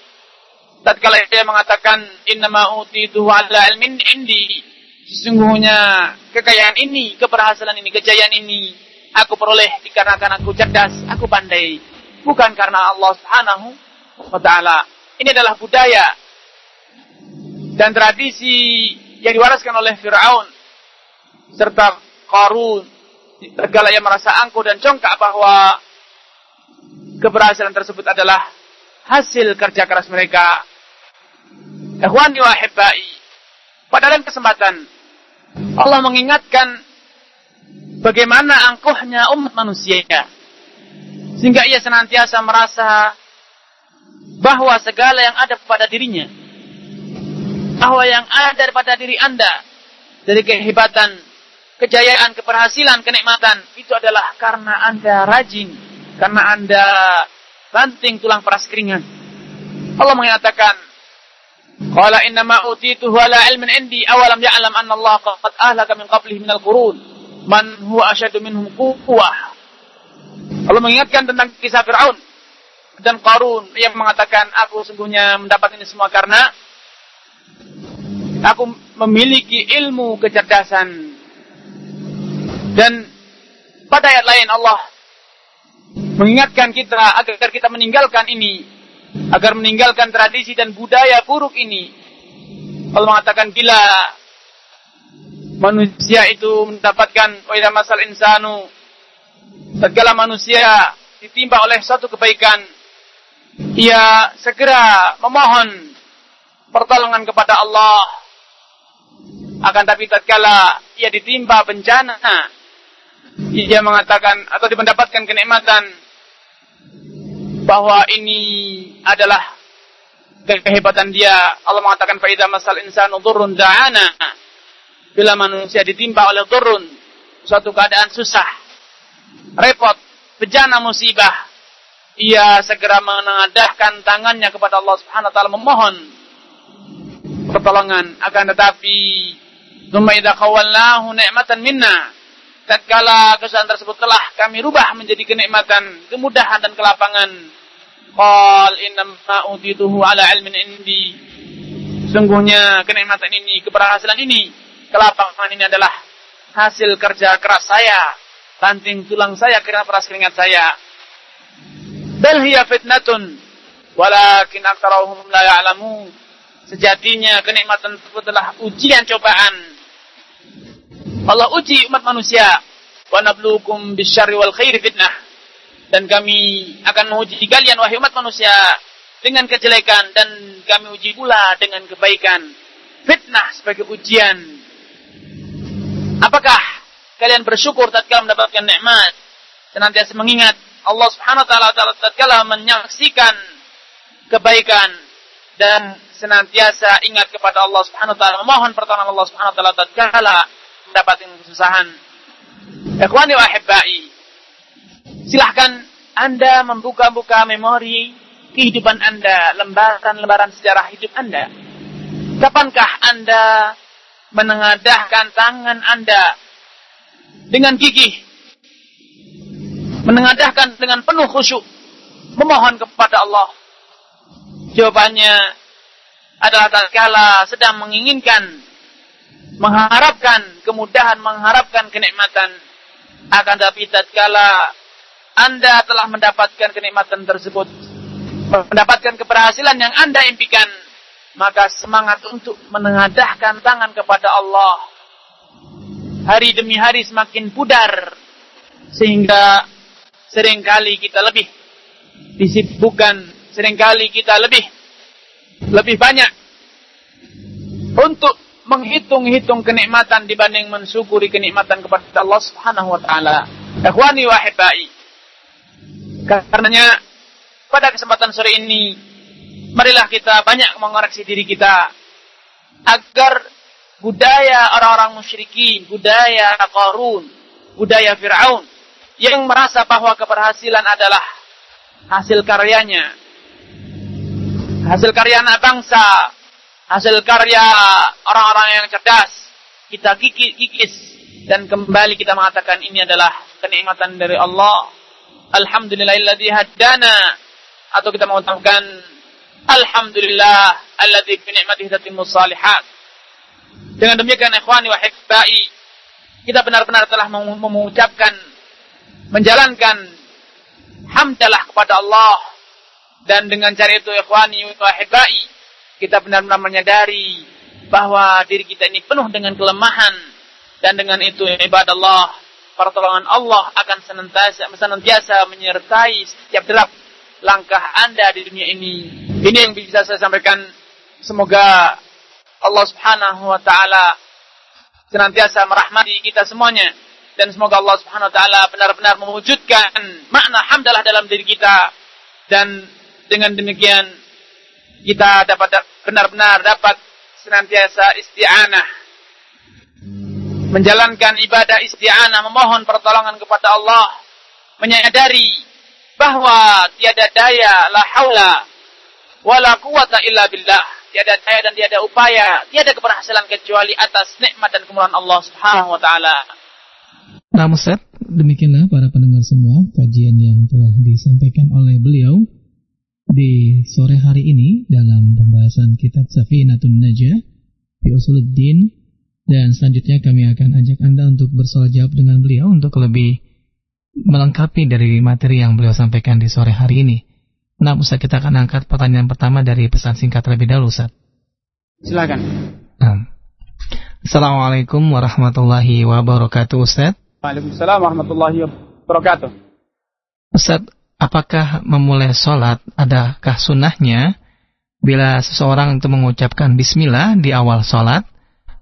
tatkala dia mengatakan innama utitu ala ilmin indi, sesungguhnya kekayaan ini, keberhasilan ini, kejayaan ini aku peroleh dikarenakan aku cerdas, aku pandai, bukan karena Allah Subhanahu wa taala. Ini adalah budaya dan tradisi yang diwaraskan oleh Firaun serta Qarun segala yang merasa angkuh dan congkak bahwa keberhasilan tersebut adalah hasil kerja keras mereka. Ikhwani wa. Pada kesempatan Allah mengingatkan bagaimana angkuhnya umat manusia sehingga ia senantiasa merasa bahwa segala yang ada pada dirinya bahwa yang ada pada diri Anda dari kehebatan, kejayaan, keberhasilan, kenikmatan itu adalah karena Anda rajin, karena Anda banting tulang peras keringat. Allah mengatakan, Qala inna ma utituhu ala ilmin indi awalam ya'lam anna Allah qad ahlaka min qablihi minal qurun man huwa asyadu minhum quwwah. Allah mengingatkan tentang kisah Fir'aun dan Qarun yang mengatakan aku sungguhnya mendapat ini semua karena Aku memiliki ilmu kecerdasan. Dan pada ayat lain Allah mengingatkan kita agar kita meninggalkan ini. Agar meninggalkan tradisi dan budaya buruk ini. Allah mengatakan bila manusia itu mendapatkan wa masal insanu segala manusia ditimpa oleh satu kebaikan ia segera memohon pertolongan kepada Allah akan tapi tatkala ia ditimpa bencana, ia mengatakan atau mendapatkan kenikmatan bahwa ini adalah kehebatan dia. Allah mengatakan faida masal insanu durrun da'ana. Bila manusia ditimpa oleh turun suatu keadaan susah, repot, bencana musibah, ia segera menengadahkan tangannya kepada Allah Subhanahu wa taala memohon pertolongan akan tetapi Thumma idza khawalnahu ni'matan minna. Tatkala kesusahan tersebut telah kami rubah menjadi kenikmatan, kemudahan dan kelapangan. Qal innama utituhu ala ilmin indi. Sungguhnya kenikmatan ini, keberhasilan ini, kelapangan ini adalah hasil kerja keras saya, banting tulang saya, keringat peras keringat saya. Bal hiya fitnatun walakin aktsarahum la ya'lamun. Sejatinya kenikmatan tersebut adalah ujian cobaan Allah uji umat manusia. Wa nabluukum bisyarri wal khairi fitnah. Dan kami akan menguji kalian wahai umat manusia dengan kejelekan dan kami uji pula dengan kebaikan. Fitnah sebagai ujian. Apakah kalian bersyukur tatkala mendapatkan nikmat? Senantiasa mengingat Allah Subhanahu wa taala tatkala menyaksikan kebaikan dan senantiasa ingat kepada Allah Subhanahu wa taala memohon pertolongan Allah Subhanahu wa taala tatkala mendapatkan kesusahan. Ikhwani wa ahibbai. Silahkan Anda membuka-buka memori kehidupan Anda, lembaran-lembaran sejarah hidup Anda. Kapankah Anda menengadahkan tangan Anda dengan gigih, menengadahkan dengan penuh khusyuk, memohon kepada Allah? Jawabannya adalah tatkala sedang menginginkan mengharapkan kemudahan, mengharapkan kenikmatan. Akan tapi tatkala Anda telah mendapatkan kenikmatan tersebut, mendapatkan keberhasilan yang Anda impikan, maka semangat untuk menengadahkan tangan kepada Allah hari demi hari semakin pudar sehingga sering kali kita lebih disibukkan, sering kali kita lebih lebih banyak untuk menghitung-hitung kenikmatan dibanding mensyukuri kenikmatan kepada Allah Subhanahu wa taala. Ikhwani wa. Karenanya pada kesempatan sore ini marilah kita banyak mengoreksi diri kita agar budaya orang-orang musyrikin, budaya Qarun, budaya Firaun yang merasa bahwa keberhasilan adalah hasil karyanya, hasil karya anak bangsa, hasil karya orang-orang yang cerdas, kita kikis dan kembali kita mengatakan ini adalah kenikmatan dari Allah. Alhamdulillahilladzi hadana atau kita mengatakan Alhamdulillah alladzi bi ni'matihi tatimmu salihat. Dengan demikian ikhwani wa hibbai kita benar-benar telah mengucapkan menjalankan hamdalah kepada Allah dan dengan cara itu ikhwani wa kita benar-benar menyadari bahwa diri kita ini penuh dengan kelemahan dan dengan itu ibadah Allah pertolongan Allah akan senantiasa senantiasa menyertai setiap derap langkah Anda di dunia ini. Ini yang bisa saya sampaikan. Semoga Allah Subhanahu wa taala senantiasa merahmati kita semuanya dan semoga Allah Subhanahu wa taala benar-benar mewujudkan makna hamdalah dalam diri kita dan dengan demikian kita dapat benar-benar dapat senantiasa isti'anah. Menjalankan ibadah isti'anah memohon pertolongan kepada Allah menyadari bahwa tiada daya la haula wala quwata illa billah. Tiada daya dan tiada upaya tiada keberhasilan kecuali atas nikmat dan kemurahan Allah Subhanahu wa taala. Nah, Ustaz, demikianlah para pendengar Safinatun Najah fi Usuluddin dan selanjutnya kami akan ajak Anda untuk bersoal jawab dengan beliau untuk lebih melengkapi dari materi yang beliau sampaikan di sore hari ini. Nah, Ustaz kita akan angkat pertanyaan pertama dari pesan singkat terlebih dahulu, Ustaz. Silakan. Nah. Assalamualaikum warahmatullahi wabarakatuh, Ustaz. Waalaikumsalam warahmatullahi wabarakatuh. Ustaz, apakah memulai sholat adakah sunnahnya bila seseorang untuk mengucapkan bismillah di awal sholat?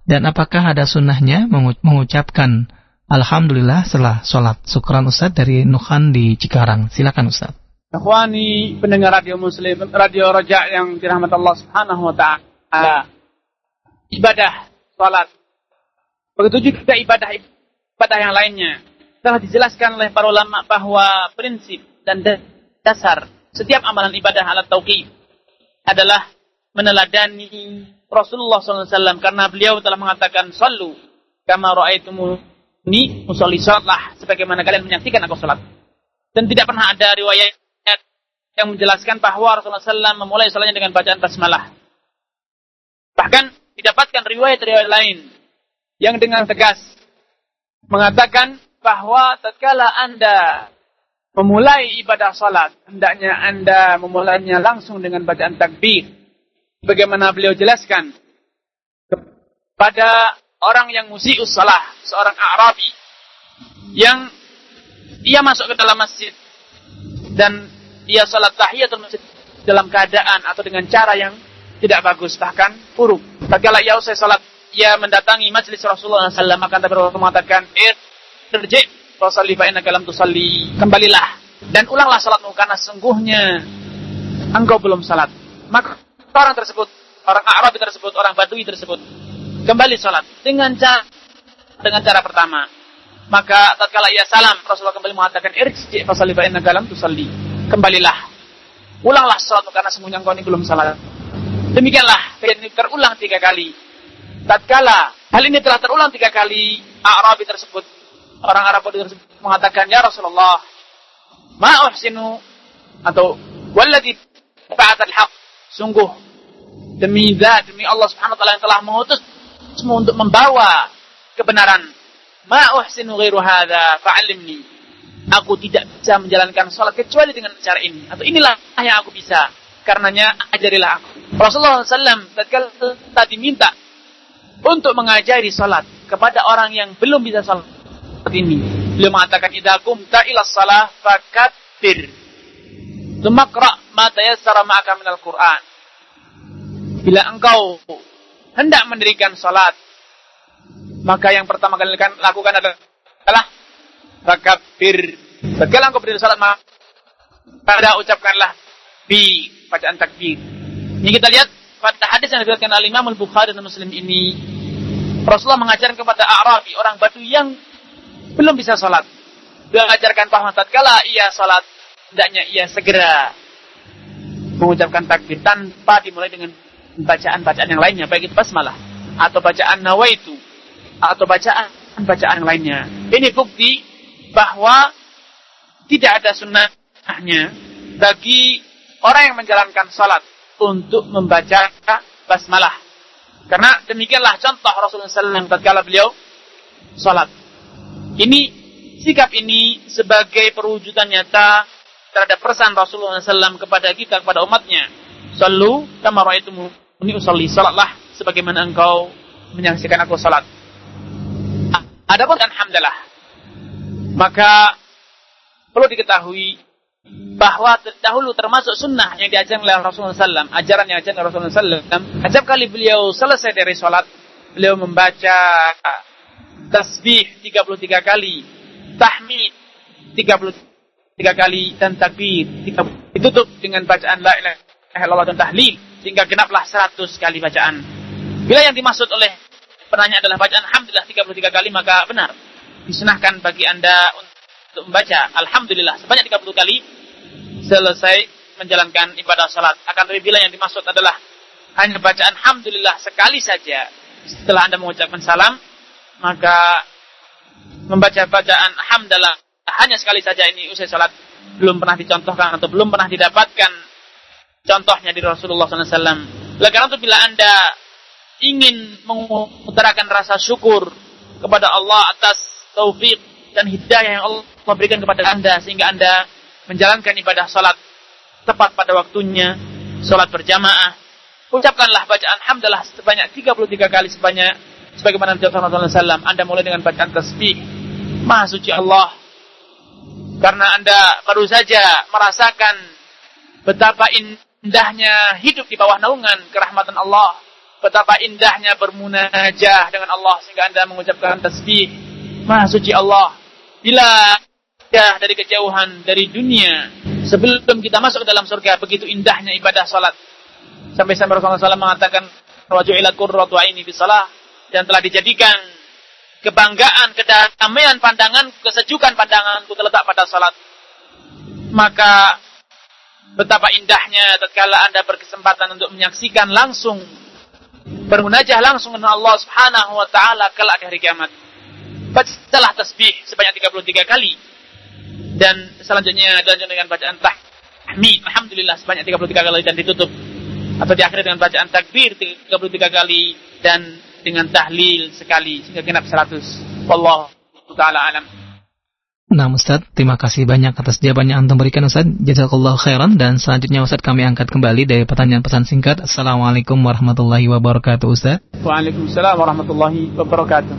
Dan apakah ada sunnahnya mengucapkan Alhamdulillah setelah sholat. Syukran Ustaz dari Nuhan di Cikarang. Silakan Ustaz. Ikhwani pendengar radio muslim, radio roja yang dirahmati Allah subhanahu wa ta'ala. Ibadah, sholat. Begitu juga ibadah ibadah yang lainnya. Telah dijelaskan oleh para ulama bahwa prinsip dan dasar setiap amalan ibadah alat tauqid adalah meneladani Rasulullah SAW karena beliau telah mengatakan sallu kama ra'aitumu ini musolli sholatlah sebagaimana kalian menyaksikan aku sholat. Dan tidak pernah ada riwayat yang menjelaskan bahwa Rasulullah SAW memulai sholatnya dengan bacaan basmalah. Bahkan didapatkan riwayat-riwayat lain yang dengan tegas mengatakan bahwa tatkala Anda memulai ibadah salat, hendaknya Anda memulainya langsung dengan bacaan takbir. Bagaimana beliau jelaskan kepada orang yang musius salah, seorang Arabi yang ia masuk ke dalam masjid dan ia salat tahiyatul masjid dalam keadaan atau dengan cara yang tidak bagus bahkan buruk. Tatkala ia usai salat ia mendatangi majlis Rasulullah SAW maka Nabi mengatakan irji fasalli fa innaka lam tusalli kembalilah dan ulanglah salatmu karena sungguhnya engkau belum salat. Maka orang tersebut, orang Arabi tersebut, orang Badui tersebut kembali sholat dengan cara dengan cara pertama. Maka tatkala ia salam, Rasulullah kembali mengatakan, "Irji fa salli fa innaka lam tusalli." Kembalilah. Ulanglah salat karena semuanya engkau ini belum salat. Demikianlah ini terulang tiga kali. Tatkala hal ini telah terulang tiga kali, Arabi tersebut, orang Arab tersebut mengatakan, "Ya Rasulullah, ma uhsinu atau walladhi ba'atal haq." Sungguh demi zat demi Allah Subhanahu wa taala yang telah mengutus semua untuk membawa kebenaran. Ma uhsinu ghairu hadza fa'allimni. Aku tidak bisa menjalankan sholat kecuali dengan cara ini. Atau inilah yang aku bisa. Karenanya ajarilah aku. Rasulullah SAW tatkala tadi minta untuk mengajari sholat kepada orang yang belum bisa sholat ini. Beliau mengatakan idza qumta ila shalah fakabbir. Tumakra ma tayassara ma'aka minal Qur'an. Bila engkau hendak mendirikan sholat, maka yang pertama kali lakukan adalah takbir. Setelah engkau berdiri sholat, maka ucapkanlah bi bacaan takbir. Ini kita lihat pada hadis yang diriwayatkan oleh Imam Al-Bukhari dan Muslim ini, Rasulullah mengajarkan kepada Arabi, orang Batu yang belum bisa sholat. beliau ajarkan bahwa tatkala ia salat hendaknya ia segera mengucapkan takbir tanpa dimulai dengan bacaan-bacaan yang lainnya baik itu basmalah atau bacaan nawaitu atau bacaan bacaan yang lainnya. Ini bukti bahwa tidak ada sunnahnya bagi orang yang menjalankan salat untuk membaca basmalah. Karena demikianlah contoh Rasulullah SAW tatkala beliau salat. Ini sikap ini sebagai perwujudan nyata terhadap pesan Rasulullah SAW kepada kita, kepada umatnya. Sallu kama ini usalli. Salatlah sebagaimana engkau menyaksikan aku salat. Adapun alhamdulillah. Maka perlu diketahui bahwa dahulu termasuk sunnah yang diajarkan oleh Rasulullah SAW, ajaran yang diajarkan oleh Rasulullah SAW, setiap kali beliau selesai dari sholat, beliau membaca tasbih 33 kali, tahmid 33 tiga kali dan takbir ditutup dengan bacaan la ilaha illallah dan tahlil sehingga genaplah seratus kali bacaan. Bila yang dimaksud oleh penanya adalah bacaan alhamdulillah 33 kali maka benar. Disunahkan bagi Anda untuk membaca alhamdulillah sebanyak 30 kali selesai menjalankan ibadah salat. Akan tetapi bila yang dimaksud adalah hanya bacaan alhamdulillah sekali saja setelah Anda mengucapkan salam maka membaca bacaan alhamdulillah hanya sekali saja ini usai salat belum pernah dicontohkan atau belum pernah didapatkan contohnya di Rasulullah SAW. Oleh karena itu bila anda ingin mengutarakan rasa syukur kepada Allah atas taufik dan hidayah yang Allah berikan kepada anda sehingga anda menjalankan ibadah salat tepat pada waktunya, salat berjamaah, ucapkanlah bacaan hamdalah sebanyak 33 kali sebanyak sebagaimana Rasulullah SAW. Anda mulai dengan bacaan tasbih. Maha suci Allah, karena Anda baru saja merasakan betapa indahnya hidup di bawah naungan kerahmatan Allah. Betapa indahnya bermunajah dengan Allah sehingga Anda mengucapkan tasbih. Maha suci Allah. Bila dari kejauhan dari dunia sebelum kita masuk ke dalam surga begitu indahnya ibadah salat. Sampai-sampai Rasulullah SAW mengatakan waju'ilat qurratu aini bis dan telah dijadikan kebanggaan, kedamaian pandangan, kesejukan pandanganku terletak pada salat. Maka betapa indahnya tatkala Anda berkesempatan untuk menyaksikan langsung bermunajah langsung dengan Allah Subhanahu wa taala kelak di hari kiamat. Bacalah tasbih sebanyak 33 kali. Dan selanjutnya dilanjutkan dengan bacaan tahmid. Alhamdulillah sebanyak 33 kali dan ditutup atau diakhiri dengan bacaan takbir 33 kali dan dengan tahlil sekali sehingga genap 100. Wallahu taala alam. Nah Ustaz, terima kasih banyak atas jawaban yang Anda berikan Ustaz. Jazakallah khairan. Dan selanjutnya Ustaz kami angkat kembali dari pertanyaan pesan singkat. Assalamualaikum warahmatullahi wabarakatuh Ustaz. Waalaikumsalam warahmatullahi wabarakatuh.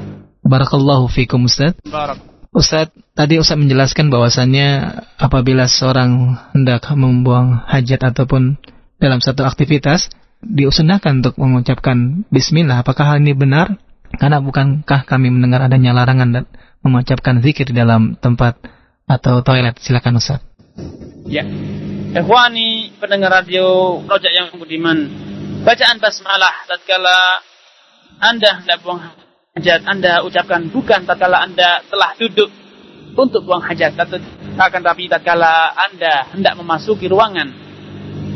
Barakallahu fikum Ustaz. Barak. Ustaz, tadi Ustaz menjelaskan bahwasannya apabila seorang hendak membuang hajat ataupun dalam satu aktivitas, diusunahkan untuk mengucapkan bismillah. Apakah hal ini benar? Karena bukankah kami mendengar adanya larangan dan mengucapkan zikir di dalam tempat atau toilet? Silakan Ustaz. Ya. Ikhwani pendengar radio Rojak yang budiman. Bacaan basmalah tatkala Anda hendak buang hajat, Anda ucapkan bukan tatkala Anda telah duduk untuk buang hajat, akan tapi tatkala Anda hendak memasuki ruangan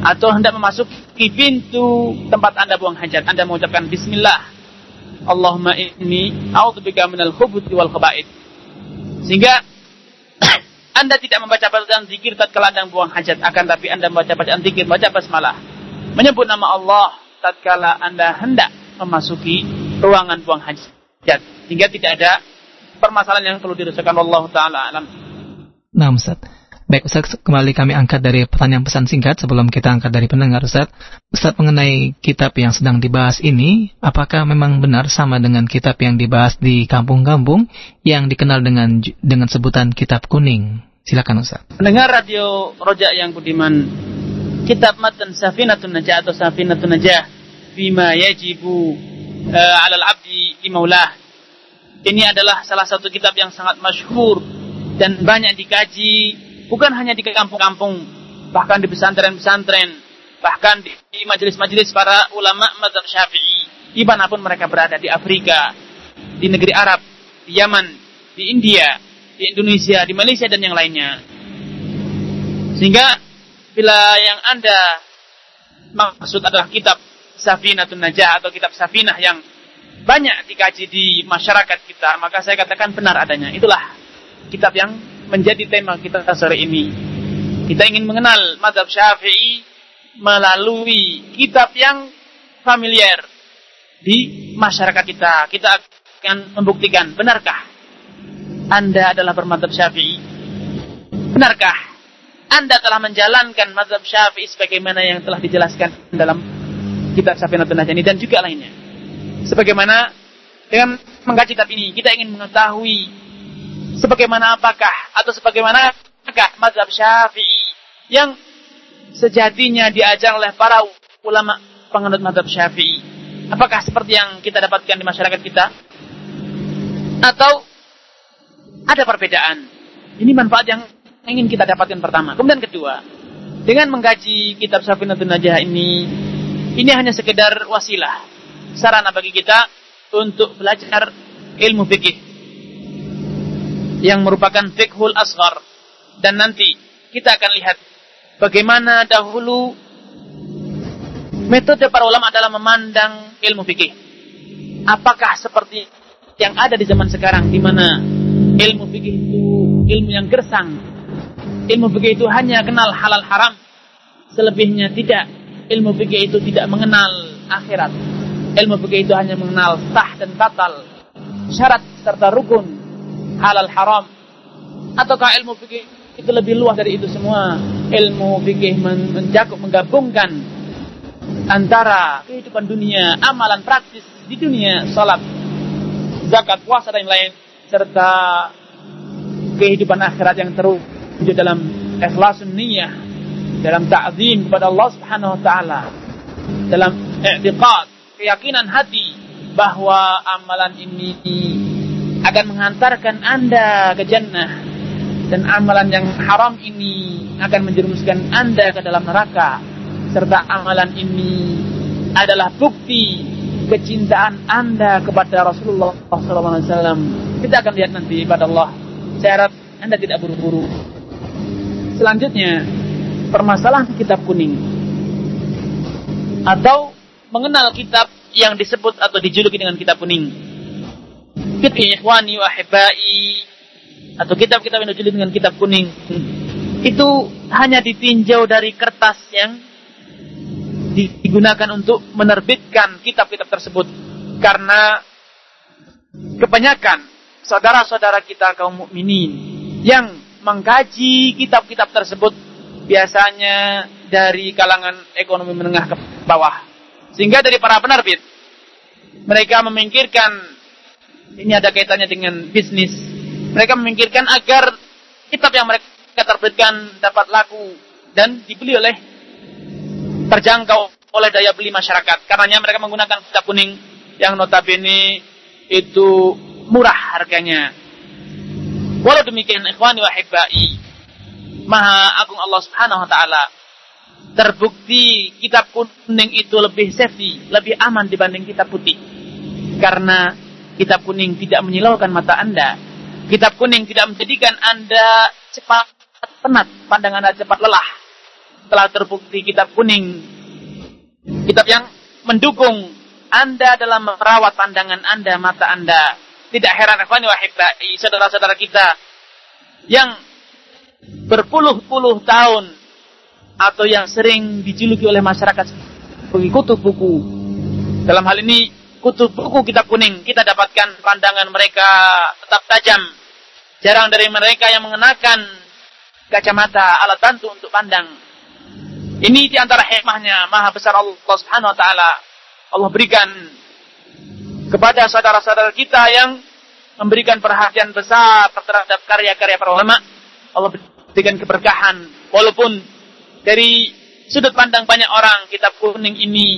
atau hendak memasuki pintu tempat Anda buang hajat, Anda mengucapkan bismillah. Allahumma inni a'udzubika minal khubuthi wal khaba'ith. Sehingga Anda tidak membaca bacaan zikir tatkala Anda buang hajat, akan tapi Anda membaca bacaan zikir, baca basmalah. Menyebut nama Allah tatkala Anda hendak memasuki ruangan buang hajat. Sehingga tidak ada permasalahan yang perlu dirasakan Allah taala alam. Nah. Baik Ustaz, kembali kami angkat dari pertanyaan pesan singkat sebelum kita angkat dari pendengar Ustaz. Ustaz mengenai kitab yang sedang dibahas ini, apakah memang benar sama dengan kitab yang dibahas di kampung-kampung yang dikenal dengan dengan sebutan kitab kuning? Silakan Ustaz. Pendengar radio Rojak yang budiman, kitab matan Safinatun Najah atau Safinatun Najah bima yajibu uh, alal abdi di maulah. Ini adalah salah satu kitab yang sangat masyhur dan banyak dikaji Bukan hanya di kampung-kampung, bahkan di pesantren-pesantren, bahkan di majelis-majelis para ulama mazhab syafi'i, di mana pun mereka berada di Afrika, di negeri Arab, di Yaman, di India, di Indonesia, di Malaysia dan yang lainnya. Sehingga bila yang Anda maksud adalah kitab Safinatun Najah atau kitab Safinah yang banyak dikaji di masyarakat kita, maka saya katakan benar adanya. Itulah kitab yang menjadi tema kita sore ini. Kita ingin mengenal madhab syafi'i melalui kitab yang familiar di masyarakat kita. Kita akan membuktikan, benarkah Anda adalah bermadhab syafi'i? Benarkah Anda telah menjalankan madhab syafi'i sebagaimana yang telah dijelaskan dalam kitab Safinatun Najani dan juga lainnya. Sebagaimana dengan mengkaji kitab ini, kita ingin mengetahui sebagaimana apakah atau sebagaimana apakah mazhab Syafi'i yang sejatinya diajar oleh para ulama penganut mazhab Syafi'i. Apakah seperti yang kita dapatkan di masyarakat kita? Atau ada perbedaan? Ini manfaat yang ingin kita dapatkan pertama. Kemudian kedua, dengan mengkaji kitab Safinatun Najah ini, ini hanya sekedar wasilah, sarana bagi kita untuk belajar ilmu fikih yang merupakan fikhul asghar dan nanti kita akan lihat bagaimana dahulu metode para ulama adalah memandang ilmu fikih. Apakah seperti yang ada di zaman sekarang di mana ilmu fikih itu ilmu yang gersang. Ilmu fikih itu hanya kenal halal haram, selebihnya tidak ilmu fikih itu tidak mengenal akhirat. Ilmu fikih itu hanya mengenal sah dan batal, syarat serta rukun, halal haram. Ataukah ilmu fikih itu lebih luas dari itu semua? Ilmu fikih mencakup menggabungkan antara kehidupan dunia, amalan praktis di dunia, salat, zakat, puasa dan lain serta kehidupan akhirat yang terwujud dalam ikhlasun niyah dalam ta'zim kepada Allah Subhanahu wa taala dalam i'tiqad keyakinan hati bahwa amalan ini akan menghantarkan Anda ke jannah dan amalan yang haram ini akan menjerumuskan Anda ke dalam neraka serta amalan ini adalah bukti kecintaan Anda kepada Rasulullah SAW. Kita akan lihat nanti pada Allah. Saya harap Anda tidak buru-buru. Selanjutnya, permasalahan kitab kuning atau mengenal kitab yang disebut atau dijuluki dengan kitab kuning. Kitab ikhwani wa atau kitab-kitab yang dijuluki dengan kitab kuning. Itu hanya ditinjau dari kertas yang digunakan untuk menerbitkan kitab-kitab tersebut. Karena kebanyakan saudara-saudara kita kaum mukminin yang mengkaji kitab-kitab tersebut biasanya dari kalangan ekonomi menengah ke bawah. Sehingga dari para penerbit, mereka memikirkan, ini ada kaitannya dengan bisnis, mereka memikirkan agar kitab yang mereka terbitkan dapat laku dan dibeli oleh terjangkau oleh daya beli masyarakat. Karenanya mereka menggunakan kitab kuning yang notabene itu murah harganya. Walau demikian ikhwani wa Maha Agung Allah Subhanahu wa taala terbukti kitab kuning itu lebih safety, lebih aman dibanding kitab putih. Karena kitab kuning tidak menyilaukan mata Anda. Kitab kuning tidak menjadikan Anda cepat penat, pandangan Anda cepat lelah. Telah terbukti kitab kuning kitab yang mendukung Anda dalam merawat pandangan Anda, mata Anda. Tidak heran ikhwani wa saudara-saudara kita yang berpuluh-puluh tahun atau yang sering dijuluki oleh masyarakat sebagai kutub buku. Dalam hal ini kutub buku kitab kuning kita dapatkan pandangan mereka tetap tajam. Jarang dari mereka yang mengenakan kacamata alat bantu untuk pandang. Ini di antara hikmahnya maha besar Allah Subhanahu Wa Taala. Allah berikan kepada saudara-saudara kita yang memberikan perhatian besar terhadap karya-karya para ulama Allah berikan keberkahan. Walaupun dari sudut pandang banyak orang, kitab kuning ini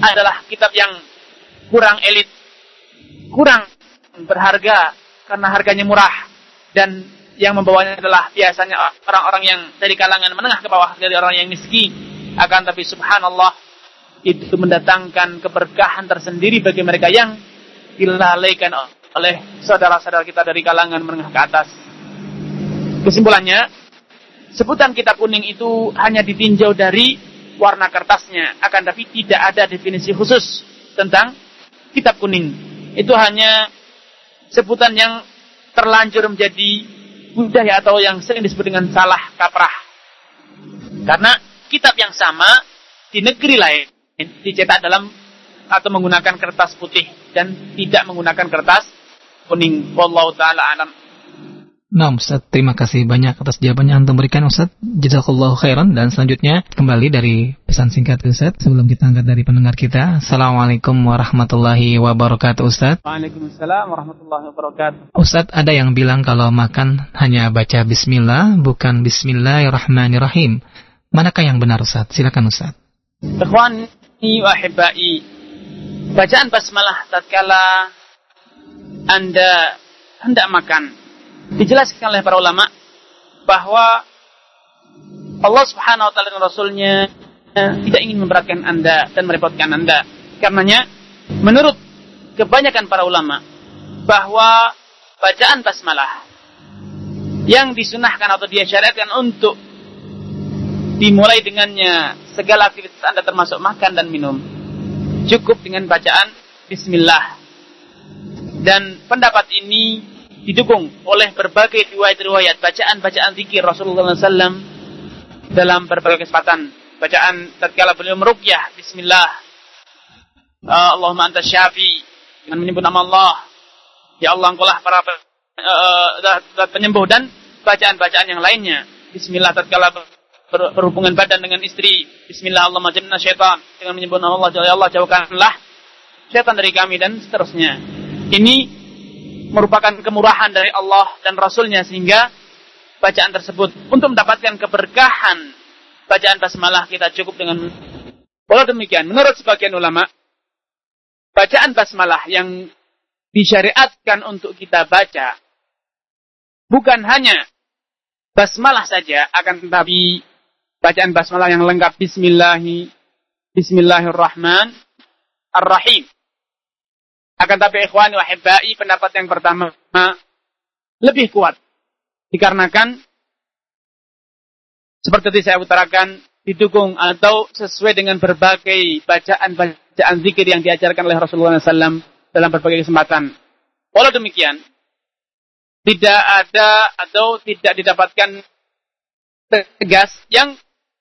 adalah kitab yang kurang elit, kurang berharga karena harganya murah dan yang membawanya adalah biasanya orang-orang yang dari kalangan menengah ke bawah dari orang yang miskin. Akan tapi subhanallah itu mendatangkan keberkahan tersendiri bagi mereka yang dilalaikan oleh saudara-saudara kita dari kalangan menengah ke atas. Kesimpulannya, sebutan kitab kuning itu hanya ditinjau dari warna kertasnya, akan tapi tidak ada definisi khusus tentang kitab kuning. Itu hanya sebutan yang terlanjur menjadi budaya atau yang sering disebut dengan salah kaprah. Karena kitab yang sama di negeri lain dicetak dalam atau menggunakan kertas putih dan tidak menggunakan kertas kuning. Wallahu taala alam. Nah Ustaz, terima kasih banyak atas jawabannya yang berikan Ustaz. Jazakallahu khairan. Dan selanjutnya kembali dari pesan singkat Ustaz. Sebelum kita angkat dari pendengar kita. Assalamualaikum warahmatullahi wabarakatuh Ustaz. Waalaikumsalam warahmatullahi wabarakatuh. Ustaz, ada yang bilang kalau makan hanya baca bismillah, bukan bismillahirrahmanirrahim. Manakah yang benar Ustaz? Silakan Ustaz. Ikhwani wa ahibbai. Bacaan basmalah tatkala Anda hendak makan dijelaskan oleh para ulama bahwa Allah Subhanahu wa taala dan Rasulnya eh, tidak ingin memberatkan Anda dan merepotkan Anda. Karenanya menurut kebanyakan para ulama bahwa bacaan basmalah yang disunahkan atau disyariatkan untuk dimulai dengannya segala aktivitas Anda termasuk makan dan minum cukup dengan bacaan bismillah. Dan pendapat ini didukung oleh berbagai riwayat-riwayat bacaan-bacaan zikir Rasulullah SAW dalam berbagai kesempatan. Bacaan tatkala beliau meruqyah bismillah uh, Allahumma anta syafi dengan menyebut nama Allah. Ya Allah engkau lah para uh, penyembuh dan bacaan-bacaan yang lainnya. Bismillah tatkala ber, berhubungan badan dengan istri. Bismillah Allah majinna syaitan dengan menyebut nama Allah. Ya Allah jauhkanlah syaitan dari kami dan seterusnya. Ini merupakan kemurahan dari Allah dan Rasulnya sehingga bacaan tersebut untuk mendapatkan keberkahan bacaan basmalah kita cukup dengan Walau demikian, menurut sebagian ulama, bacaan basmalah yang disyariatkan untuk kita baca bukan hanya basmalah saja, akan tetapi bacaan basmalah yang lengkap Bismillahi, Bismillahirrahman, Ar-Rahim. Akan tapi ikhwani wahibbai pendapat yang pertama lebih kuat. Dikarenakan seperti tadi saya utarakan didukung atau sesuai dengan berbagai bacaan-bacaan zikir yang diajarkan oleh Rasulullah SAW dalam berbagai kesempatan. Walau demikian, tidak ada atau tidak didapatkan tegas yang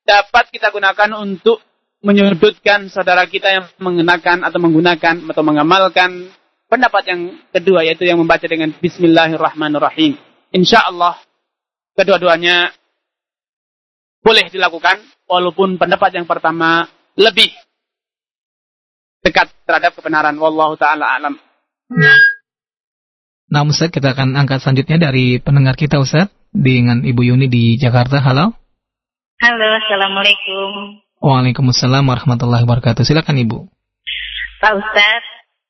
dapat kita gunakan untuk menyudutkan saudara kita yang mengenakan atau menggunakan atau mengamalkan pendapat yang kedua yaitu yang membaca dengan Bismillahirrahmanirrahim. Insya Allah kedua-duanya boleh dilakukan walaupun pendapat yang pertama lebih dekat terhadap kebenaran. Wallahu taala alam. Nah, Ustaz, kita akan angkat selanjutnya dari pendengar kita, Ustaz, dengan Ibu Yuni di Jakarta. Halo. Halo, Assalamualaikum. Waalaikumsalam warahmatullahi wabarakatuh. Silakan Ibu. Pak Ustaz,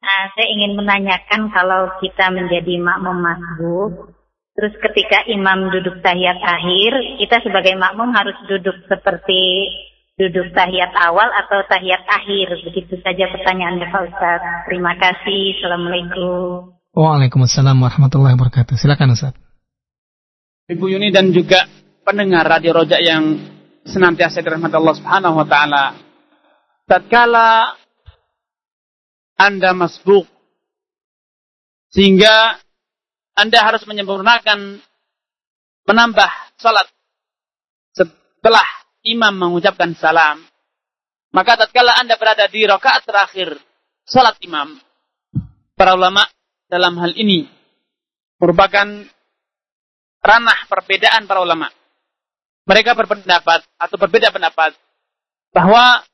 uh, saya ingin menanyakan kalau kita menjadi makmum masbuk, terus ketika imam duduk tahiyat akhir, kita sebagai makmum harus duduk seperti duduk tahiyat awal atau tahiyat akhir. Begitu saja pertanyaannya Pak Ustaz. Terima kasih. Assalamualaikum. Waalaikumsalam warahmatullahi wabarakatuh. Silakan Ustaz. Ibu Yuni dan juga pendengar Radio Rojak yang senantiasa dirahmati Allah Subhanahu wa taala. Tatkala Anda masbuk sehingga Anda harus menyempurnakan menambah salat setelah imam mengucapkan salam. Maka tatkala Anda berada di rakaat terakhir salat imam, para ulama dalam hal ini merupakan ranah perbedaan para ulama mereka berpendapat atau berbeda pendapat bahwa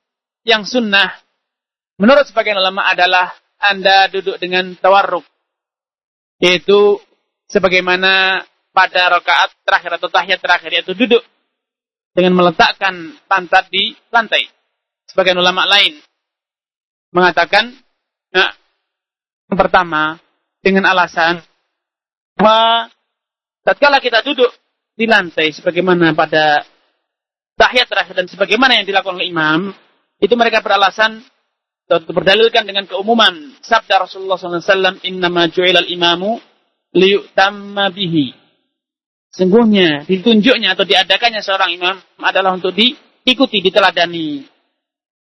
yang sunnah menurut sebagian ulama adalah Anda duduk dengan tawarruk yaitu sebagaimana pada rakaat terakhir atau tahiyat terakhir yaitu duduk dengan meletakkan pantat di lantai. Sebagian ulama lain mengatakan nah, yang pertama dengan alasan bahwa tatkala kita duduk di lantai sebagaimana pada tahiyat terakhir dan sebagaimana yang dilakukan oleh imam itu mereka beralasan atau berdalilkan dengan keumuman sabda Rasulullah SAW innama ju'ilal imamu liyutamma bihi Sungguhnya ditunjuknya atau diadakannya seorang imam adalah untuk diikuti, diteladani.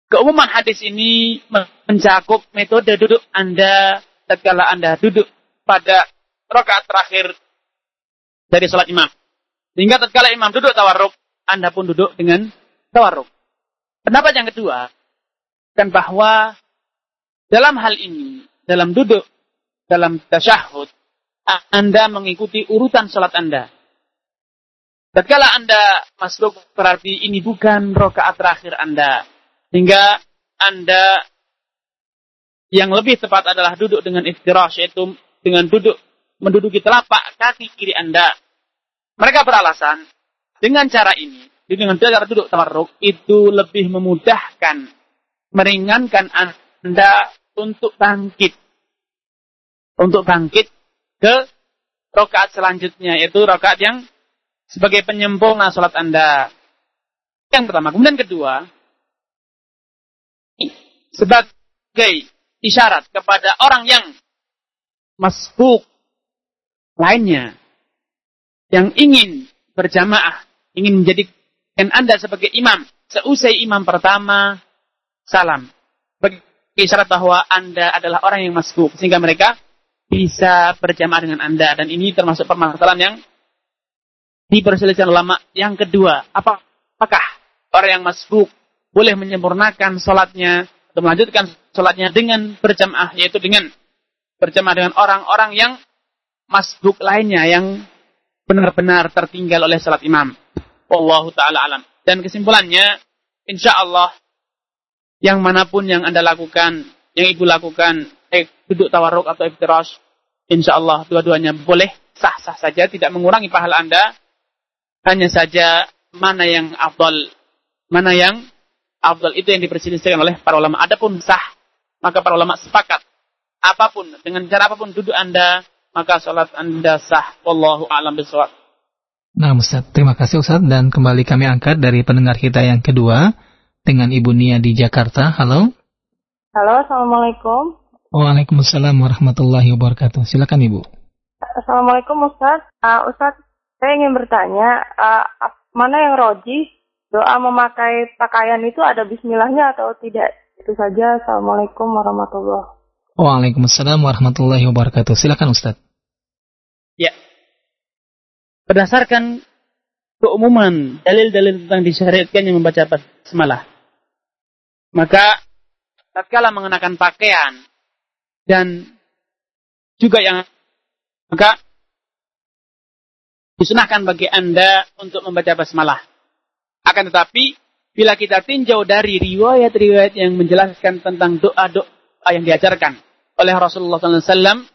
Keumuman hadis ini mencakup metode duduk Anda tatkala Anda duduk pada rakaat terakhir dari sholat imam. Sehingga tatkala imam duduk tawarruk, Anda pun duduk dengan tawarruk. Pendapat yang kedua, kan bahwa dalam hal ini, dalam duduk, dalam tasyahud, Anda mengikuti urutan sholat Anda. Tatkala Anda masuk berarti ini bukan rokaat terakhir Anda. Hingga Anda yang lebih tepat adalah duduk dengan iftirash, yaitu dengan duduk menduduki telapak kaki kiri Anda. Mereka beralasan, dengan cara ini, dengan cara duduk tawarruk, itu lebih memudahkan, meringankan Anda untuk bangkit. Untuk bangkit ke rokaat selanjutnya, yaitu rokaat yang sebagai penyempurna sholat Anda. Yang pertama. Kemudian kedua, sebagai isyarat kepada orang yang masbuk lainnya yang ingin berjamaah, ingin menjadikan Anda sebagai imam, seusai imam pertama, salam. Bagi isyarat bahwa Anda adalah orang yang masbuk, sehingga mereka bisa berjamaah dengan Anda. Dan ini termasuk permasalahan yang diperselisihkan ulama yang kedua. Apa, apakah orang yang masbuk boleh menyempurnakan sholatnya atau melanjutkan sholatnya dengan berjamaah, yaitu dengan berjamaah dengan orang-orang yang masbuk lainnya yang benar-benar tertinggal oleh sholat imam. Wallahu ta'ala alam. Dan kesimpulannya, insya Allah, yang mana pun yang Anda lakukan, yang Ibu lakukan, eh, duduk tawarruk atau iftirash, insya Allah dua-duanya boleh, sah-sah saja, tidak mengurangi pahala Anda, hanya saja mana yang afdal, mana yang afdal itu yang diperselisihkan oleh para ulama. Adapun sah, maka para ulama sepakat. Apa pun, dengan cara apa pun duduk Anda, maka sholat Anda sah. Wallahu a'lam bishawab. Nah, Ustaz, terima kasih Ustaz dan kembali kami angkat dari pendengar kita yang kedua dengan Ibu Nia di Jakarta. Halo. Halo, Assalamualaikum. Waalaikumsalam warahmatullahi wabarakatuh. Silakan Ibu. Assalamualaikum Ustaz. Uh, Ustaz, saya ingin bertanya, uh, mana yang roji doa memakai pakaian itu ada bismillahnya atau tidak? Itu saja. Assalamualaikum warahmatullahi Waalaikumsalam warahmatullahi wabarakatuh. Silakan Ustaz. Ya. Berdasarkan keumuman dalil-dalil tentang disyariatkannya membaca basmalah. Maka tatkala mengenakan pakaian dan juga yang maka disunahkan bagi Anda untuk membaca basmalah. Akan tetapi, bila kita tinjau dari riwayat-riwayat yang menjelaskan tentang doa-doa yang diajarkan oleh Rasulullah SAW,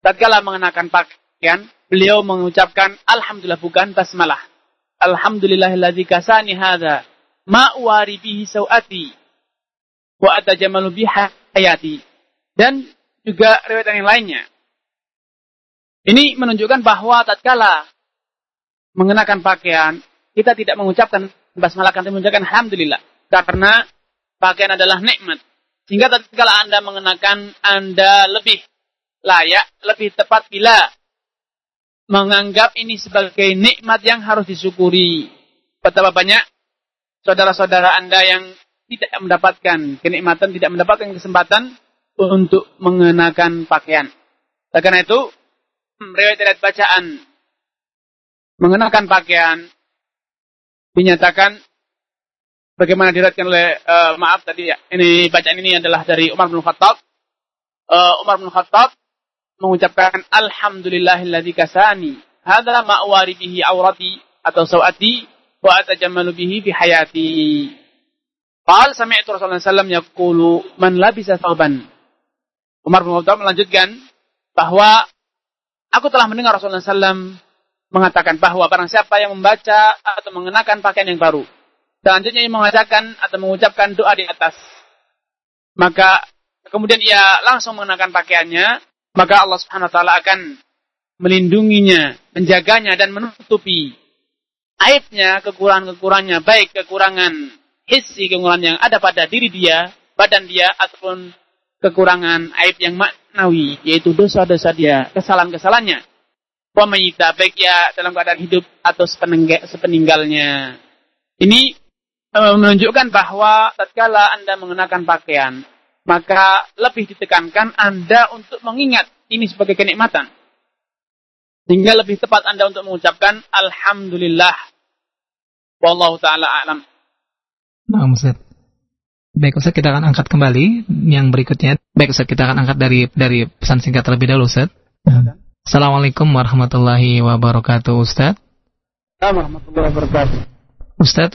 tatkala mengenakan pakaian, beliau mengucapkan Alhamdulillah bukan basmalah. Alhamdulillahilladzi kasani hadha ma'wari bihi sawati wa atajamalu biha hayati. Dan juga riwayat yang lainnya ini menunjukkan bahwa tatkala mengenakan pakaian, kita tidak mengucapkan basmalah, tapi mengucapkan alhamdulillah. Karena pakaian adalah nikmat. Sehingga tatkala Anda mengenakan, Anda lebih layak, lebih tepat bila menganggap ini sebagai nikmat yang harus disyukuri. Betapa banyak saudara-saudara Anda yang tidak mendapatkan kenikmatan, tidak mendapatkan kesempatan untuk mengenakan pakaian. Karena itu, riwayat-riwayat bacaan mengenakan pakaian dinyatakan bagaimana diriwayatkan oleh uh, maaf tadi ya ini bacaan ini adalah dari Umar bin Khattab. Uh, Umar bin Khattab mengucapkan alhamdulillahilladzi kasani hadza ma'wari bihi aurati atau sawati wa atajammalu bihi fi hayati. Qal sami'tu Rasulullah sallallahu alaihi wasallam man labisa thawban. Umar bin Khattab melanjutkan bahwa Aku telah mendengar Rasulullah SAW mengatakan bahwa barang siapa yang membaca atau mengenakan pakaian yang baru, selanjutnya ia mengajarkan atau mengucapkan doa di atas, maka kemudian ia langsung mengenakan pakaiannya, maka Allah Subhanahu wa taala akan melindunginya, menjaganya dan menutupi aibnya, kekurangan-kekurangannya, baik kekurangan hissi, kekurangan yang ada pada diri dia, badan dia ataupun kekurangan aib yang maknawi, yaitu dosa-dosa dia, kesalahan-kesalahannya. wa mayyita baik ya dalam keadaan hidup atau sepeninggalnya. Ini menunjukkan bahwa tatkala Anda mengenakan pakaian, maka lebih ditekankan Anda untuk mengingat ini sebagai kenikmatan. Sehingga lebih tepat Anda untuk mengucapkan Alhamdulillah. Wallahu ta'ala a'lam. Nah, Ustaz. Baik Ustaz, kita akan angkat kembali yang berikutnya. Baik Ustaz, kita akan angkat dari dari pesan singkat terlebih dahulu Ustaz. Ya. Assalamualaikum warahmatullahi wabarakatuh Ustaz. Assalamualaikum warahmatullahi wabarakatuh. Ustaz,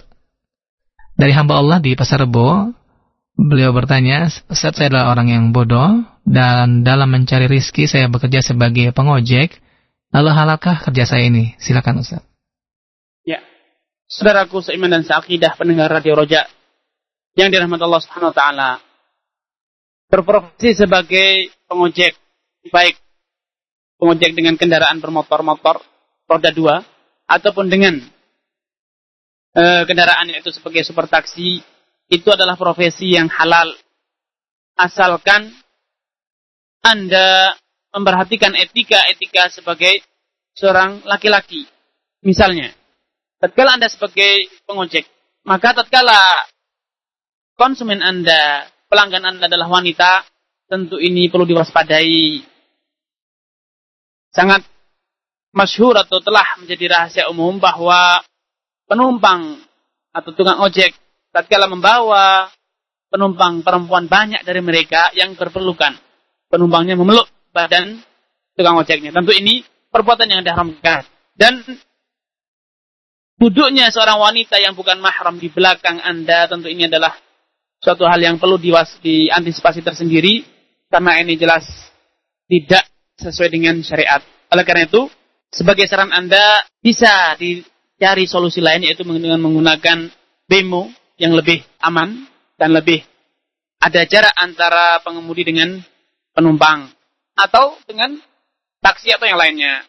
dari hamba Allah di Pasar Rebo, beliau bertanya, Ustaz saya adalah orang yang bodoh, dan dalam mencari rizki saya bekerja sebagai pengojek, lalu halalkah kerja saya ini? Silakan Ustaz. Ya, saudaraku seiman dan seakidah pendengar Radio Roja, yang dirahmati Allah Subhanahu taala berprofesi sebagai pengojek baik pengojek dengan kendaraan bermotor-motor roda dua ataupun dengan e, kendaraan itu sebagai super taksi itu adalah profesi yang halal asalkan Anda memperhatikan etika-etika sebagai seorang laki-laki. Misalnya, tatkala Anda sebagai pengojek, maka tatkala konsumen Anda, pelanggan Anda adalah wanita, tentu ini perlu diwaspadai. Sangat masyhur atau telah menjadi rahasia umum bahwa penumpang atau tukang ojek tatkala membawa penumpang perempuan banyak dari mereka yang berperlukan. Penumpangnya memeluk badan tukang ojeknya. Tentu ini perbuatan yang diharamkan. Dan duduknya seorang wanita yang bukan mahram di belakang Anda tentu ini adalah suatu hal yang perlu diwas, diantisipasi tersendiri karena ini jelas tidak sesuai dengan syariat. Oleh karena itu, sebagai saran Anda bisa dicari solusi lain yaitu dengan menggunakan bemo yang lebih aman dan lebih ada jarak antara pengemudi dengan penumpang atau dengan taksi atau yang lainnya.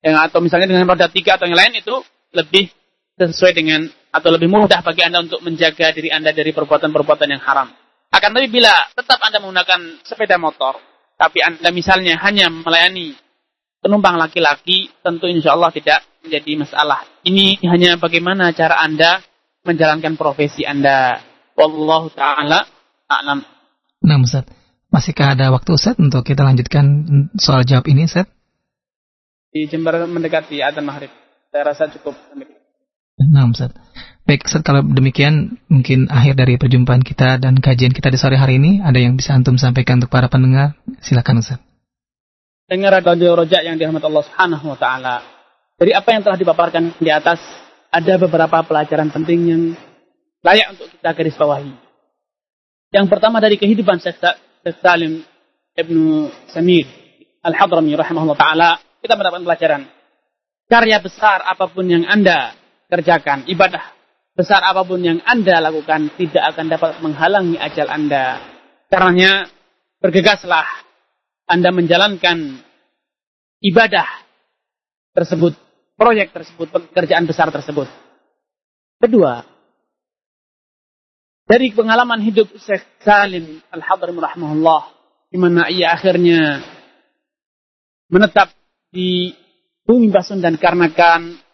Yang atau misalnya dengan roda tiga atau yang lain itu lebih sesuai dengan atau lebih mudah bagi Anda untuk menjaga diri Anda dari perbuatan-perbuatan yang haram. Akan tapi bila tetap Anda menggunakan sepeda motor, tapi Anda misalnya hanya melayani penumpang laki-laki, tentu insya Allah tidak menjadi masalah. Ini hanya bagaimana cara Anda menjalankan profesi Anda. Wallahu ta'ala a'lam. Nah, Ustaz. Masihkah ada waktu Ustaz untuk kita lanjutkan soal jawab ini, Ustaz? Di Jember mendekati adzan maghrib. Saya rasa cukup. Nah, Ustaz. Baik, Ustaz, kalau demikian mungkin akhir dari perjumpaan kita dan kajian kita di sore hari ini. Ada yang bisa Antum sampaikan untuk para pendengar? Silakan, Ustaz. Dengar radio rojak yang dirahmati Allah Subhanahu wa taala. Dari apa yang telah dipaparkan di atas, ada beberapa pelajaran penting yang layak untuk kita garis bawahi. Yang pertama dari kehidupan Syekh Salim Ibnu Samir Al-Hadrami rahimahullah taala, kita mendapatkan pelajaran. Karya besar apa pun yang Anda kerjakan, ibadah besar apa pun yang Anda lakukan tidak akan dapat menghalangi ajal Anda. Karenanya bergegaslah Anda menjalankan ibadah tersebut, proyek tersebut, pekerjaan besar tersebut. Kedua, dari pengalaman hidup Syekh Salim Al-Hadrim rahimahullah di mana ia akhirnya menetap di bumi Pasundan karena kan